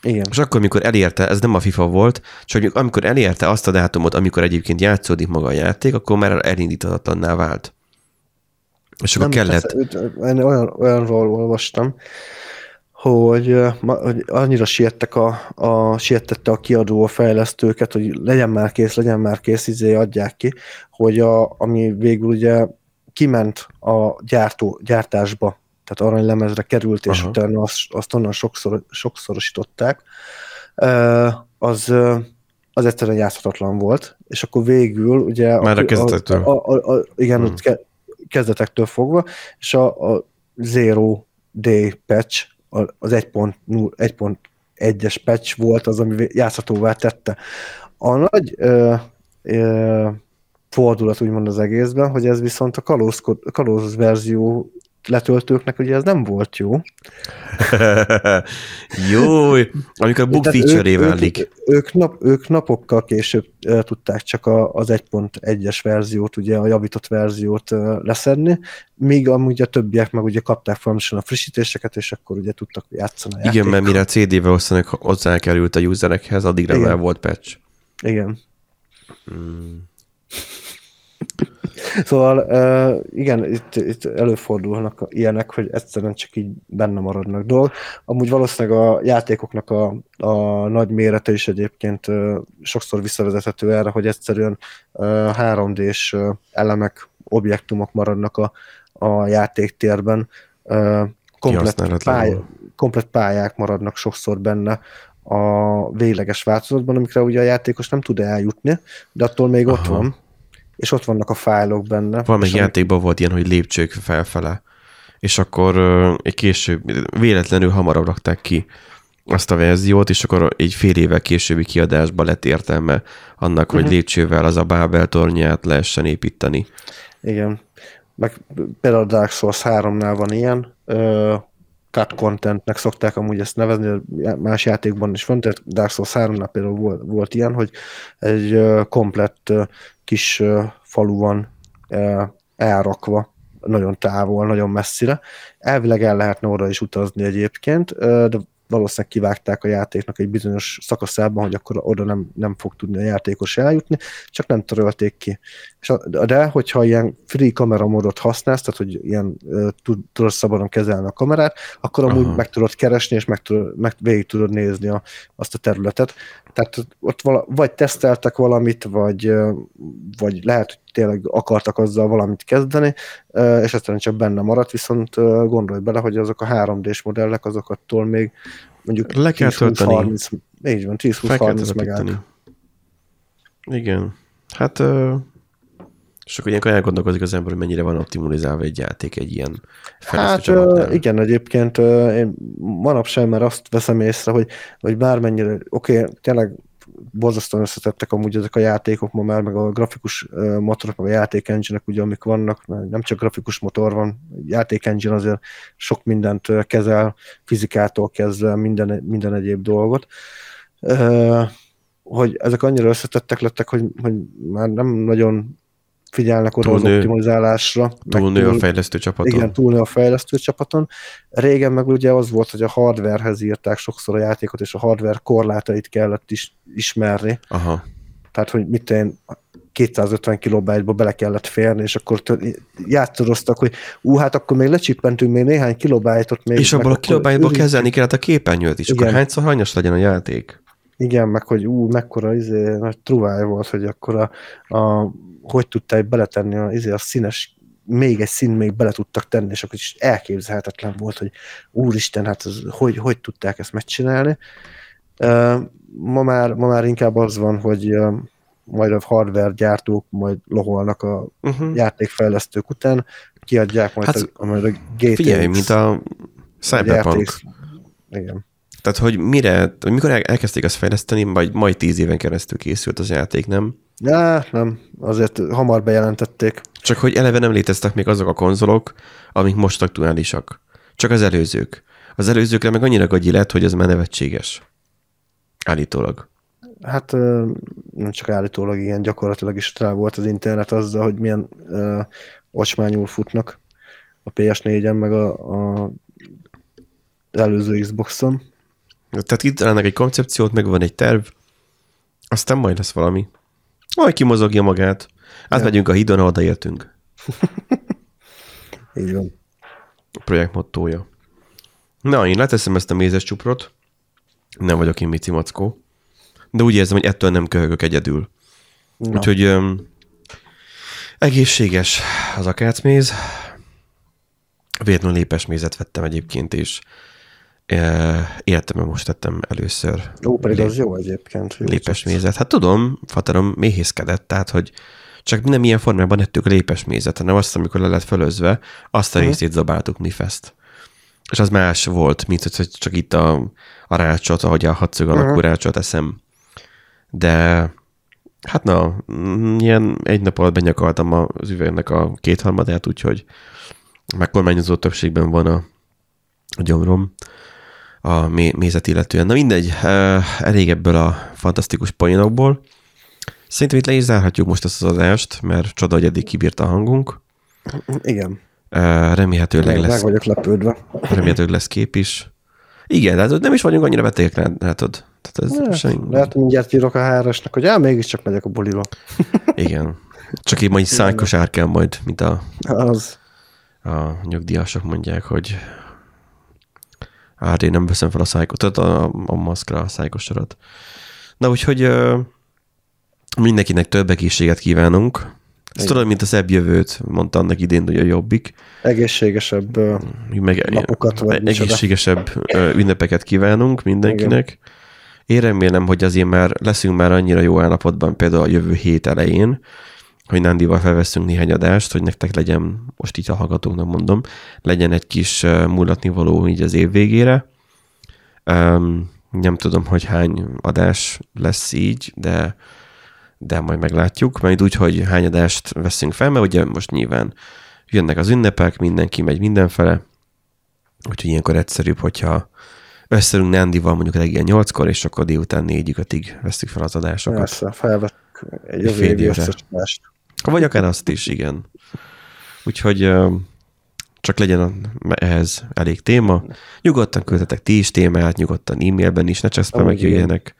Igen. És akkor, amikor elérte, ez nem a FIFA volt, csak amikor elérte azt a dátumot, amikor egyébként játszódik maga a játék, akkor már elindíthatatlanná vált. És akkor Nem, kellett... persze, olyan, olyanról olvastam, hogy, hogy annyira siettek a, a, sietette a kiadó a fejlesztőket, hogy legyen már kész, legyen már kész, izé adják ki, hogy a, ami végül ugye kiment a gyártó, gyártásba, tehát aranylemezre került, és Aha. utána azt, azt onnan sokszor, sokszorosították, az, az egyszerűen játszhatatlan volt, és akkor végül ugye... Már a kezdetektől. A, a, a, igen, Hmm. kezdetektől fogva, és a, a Zero Day patch, az 1.0 1.1-es patch volt az, ami játszhatóvá tette. A nagy ö, ö, fordulat úgymond az egészben, hogy ez viszont a kalóz, kalóz verzió letöltőknek ugye ez nem volt jó. Jó, amikor a bug Tehát feature-é ők, ők, ők, nap, ők napokkal később tudták csak a, az 1.1-es verziót, ugye a javított verziót leszedni, míg amúgy a többiek meg ugye kapták folyamatosan a frissítéseket, és akkor ugye tudtak játszani a Igen, játékkal. mert mire a CD-vel osztanak, hozzákerült a userekhez, addigra Igen. már volt patch. Igen. Hmm. Szóval uh, igen, itt, itt előfordulnak ilyenek, hogy egyszerűen csak így benne maradnak dolgok. Amúgy valószínűleg a játékoknak a, a nagy mérete is egyébként uh, sokszor visszavezethető erre, hogy egyszerűen uh, 3D-s uh, elemek, objektumok maradnak a, a játéktérben. Uh, komplet, pálya, komplet pályák maradnak sokszor benne a végleges változatban, amikre ugye a játékos nem tud eljutni, de attól még ott Aha. van, és ott vannak a fájlok benne. Valamelyik játékban volt ilyen, hogy lépcsők felfele. és akkor egy később, véletlenül hamarabb rakták ki azt a verziót, és akkor egy fél évvel későbbi kiadásba lett értelme annak, hogy Mhm. lépcsővel az a Bábel tornyát lehessen építeni. Igen. Meg például a Dark Souls 3-nál van ilyen, ö, cut contentnek szokták amúgy ezt nevezni, más játékban is van, tehát Dark Souls 3-nál például volt, volt ilyen, hogy egy komplett kis falu van elrakva, nagyon távol, nagyon messzire. Elvileg el lehetne oda is utazni egyébként, de valószínűleg kivágták a játéknak egy bizonyos szakaszában, hogy akkor oda nem, nem fog tudni a játékos eljutni, csak nem törölték ki. És de hogyha ilyen free kameramódot használsz, tehát hogy ilyen tudod szabadon kezelni a kamerát, akkor amúgy Aha. meg tudod keresni, és meg, tudod, meg végig tudod nézni a, azt a területet. Tehát ott vala, vagy teszteltek valamit, vagy, vagy lehet, hogy tényleg akartak azzal valamit kezdeni, és egyszerűen csak benne maradt, viszont gondolj bele, hogy azok a 3D-s modellek, azokattól még mondjuk Le kell 10-20-30, tölteni. így van, Fel kell 10-20-30 megállt. telepíteni. Igen. Hát, és akkor ilyenkor elgondolkozik az ember, hogy mennyire van optimalizálva egy játék egy ilyen Hát csapatnál. ö, igen, egyébként én manapság már azt veszem észre, hogy, hogy bármennyire, oké, okay, tényleg borzasztóan összetettek amúgy ezek a játékok ma már, meg a grafikus motorok, meg a játék engine ugye, amik vannak, nem csak grafikus motor van, a játék engine azért sok mindent kezel, fizikától kezdve minden, minden egyéb dolgot. Hogy ezek annyira összetettek lettek, hogy, hogy már nem nagyon figyelnek oda az Túlnő- optimalizálásra. meg Túlnő a túl- fejlesztő csapaton. igen, túlnő a fejlesztő csapaton. Régen meg ugye az volt, hogy a hardwarehez írták sokszor a játékot, és a hardware korlátait kellett is ismerni. Aha. Tehát, hogy mit én 250 kilobájtba bele kellett férni, és akkor játszoroztak, hogy ú, hát akkor még lecsippentünk még néhány kilobájtot. Még, És abból a kilobájtból ürítjük. kezelni kellett a képernyőt is, akkor hányszor hanyas legyen a játék? Igen, meg hogy ú, mekkora izé, nagy truváj volt, hogy akkor a, a hogy tudták beletenni a, izé, a színes még egy szín még bele tudtak tenni, és akkor is elképzelhetetlen volt, hogy úristen, hát ez, hogy, hogy tudták ezt megcsinálni. Ma már, ma már inkább az van, hogy majd a hardware gyártók majd loholnak a Uh-huh. játékfejlesztők után, kiadják majd, Hát, a, majd a GTX. Figyelj, mint a Cyberpunk. RTX. Igen. Tehát, hogy mire, mikor el- elkezdték azt fejleszteni, vagy majd tíz éven keresztül készült az játék, nem? Ja, nem, azért hamar bejelentették. Csak hogy eleve nem léteztek még azok a konzolok, amik most aktuálisak. Csak az előzők. Az előzőkre meg annyira gagyi lett, hogy ez már nevetséges. Állítólag. Hát nem csak állítólag ilyen, gyakorlatilag is rá volt az internet azzal, hogy milyen ö, ocsmányul futnak a PS4-en, meg a, a előző Xbox-on. Tehát itt találnak egy koncepciót, meg van egy terv, aztán majd lesz valami. Majd kimozogja magát. Átmegyünk a hídon, ha odaértünk. Így van. A projekt mottója. Na, én leteszem ezt a mézes csuprot. Nem vagyok én Mici Mackó. De úgy érzem, hogy ettől nem köhögök egyedül. Na, Úgyhogy öm, egészséges az akácméz. Véletlenül lépes mézet vettem egyébként, és életemben most tettem először Ó, pedig lé- az jó egyébként. lépes mézet. Hát tudom, faterom méhészkedett, tehát, hogy csak nem ilyen formában ettük a lépes mézet, hanem azt, amikor le lett fölözve, azt a Mhm. részét zabáltuk mi fest. És az más volt, mint hogy csak itt a, a rácsot, ahogy a hatszög alakú Mhm. rácsot eszem. De hát na, mm, ilyen egy nap alatt benyakaltam az üvegnek a kétharmadát, úgyhogy megkormányozó többségben van a, a gyomrom a mé- mézet illetően. Na mindegy, elég ebből a fantasztikus poénokból. Szerintem itt le is zárhatjuk most ezt az adást, mert csoda, hogy eddig kibírta a hangunk. Igen, Remélhetőleg meg, meg lesz, vagyok lepődve. remélhetőleg lesz kép is. Igen, hát nem is vagyunk annyira betegek, lát- látod? Tehát ez Hát, semmi... lehet, mindjárt írok a HR-esnek, hogy á, mégiscsak megyek a bulira. Igen. Csak így majd szánykos ár kell majd, mint a, Az. a nyugdíjasok mondják, hogy hát én nem veszem fel a szájkot, tehát a, a maszkra a szájkosorat. Na úgyhogy mindenkinek több egészséget kívánunk. Ezt Igen. tudod, mint a szebb jövőt, mondta annak idén, hogy a jobbik. Egészségesebb Meg Napokat, vagy micsoda. egészségesebb ö, ünnepeket kívánunk mindenkinek. Én remélem, hogy azért már leszünk már annyira jó állapotban például a jövő hét elején, hogy Nándival felveszünk néhány adást, hogy nektek legyen, most így a hallgatóknak mondom, legyen egy kis mulatni való így az év végére. Um, nem tudom, hogy hány adás lesz így, de, de majd meglátjuk. Majd úgy, hogy hány adást veszünk fel, mert ugye most nyilván jönnek az ünnepek, mindenki megy mindenfele, úgyhogy ilyenkor egyszerűbb, hogyha összerünk Nándival mondjuk reggel 8-kor, és akkor délután 4-5-ig veszük fel az adásokat. Persze, felvettük egy fél évre. Vagy akár azt is, igen. Úgyhogy csak legyen a- ehhez elég téma. Nyugodtan küldhetek ti is témát, nyugodtan e-mailben is, ne csak spamek jöjjenek.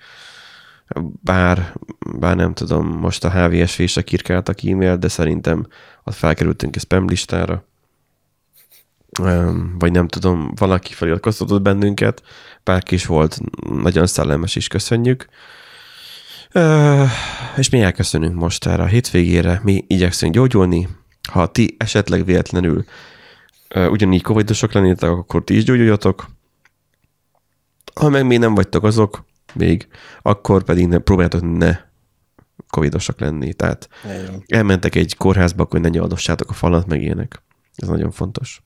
Bár, bár nem tudom, most a HVSV se kirkáltak e-mail, de szerintem ott felkerültünk a spam listára. Vagy nem tudom, valaki feliratkoztatott bennünket, bárki is volt, nagyon szellemes is, köszönjük. Ö, és mi elköszönünk most erre a hétvégére, mi igyekszünk gyógyulni. Ha ti esetleg véletlenül ö, ugyanígy covidosok lennétek, akkor ti is gyógyuljatok. Ha meg még nem vagytok azok, még, akkor pedig ne, próbáljátok ne covidosak lenni. Tehát Igen. elmentek egy kórházba, akkor ne nyaldossátok a falat, meg ilyenek. Ez nagyon fontos.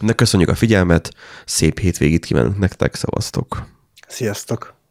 De köszönjük a figyelmet, szép hétvégét kívánunk nektek, szavaztok! Sziasztok!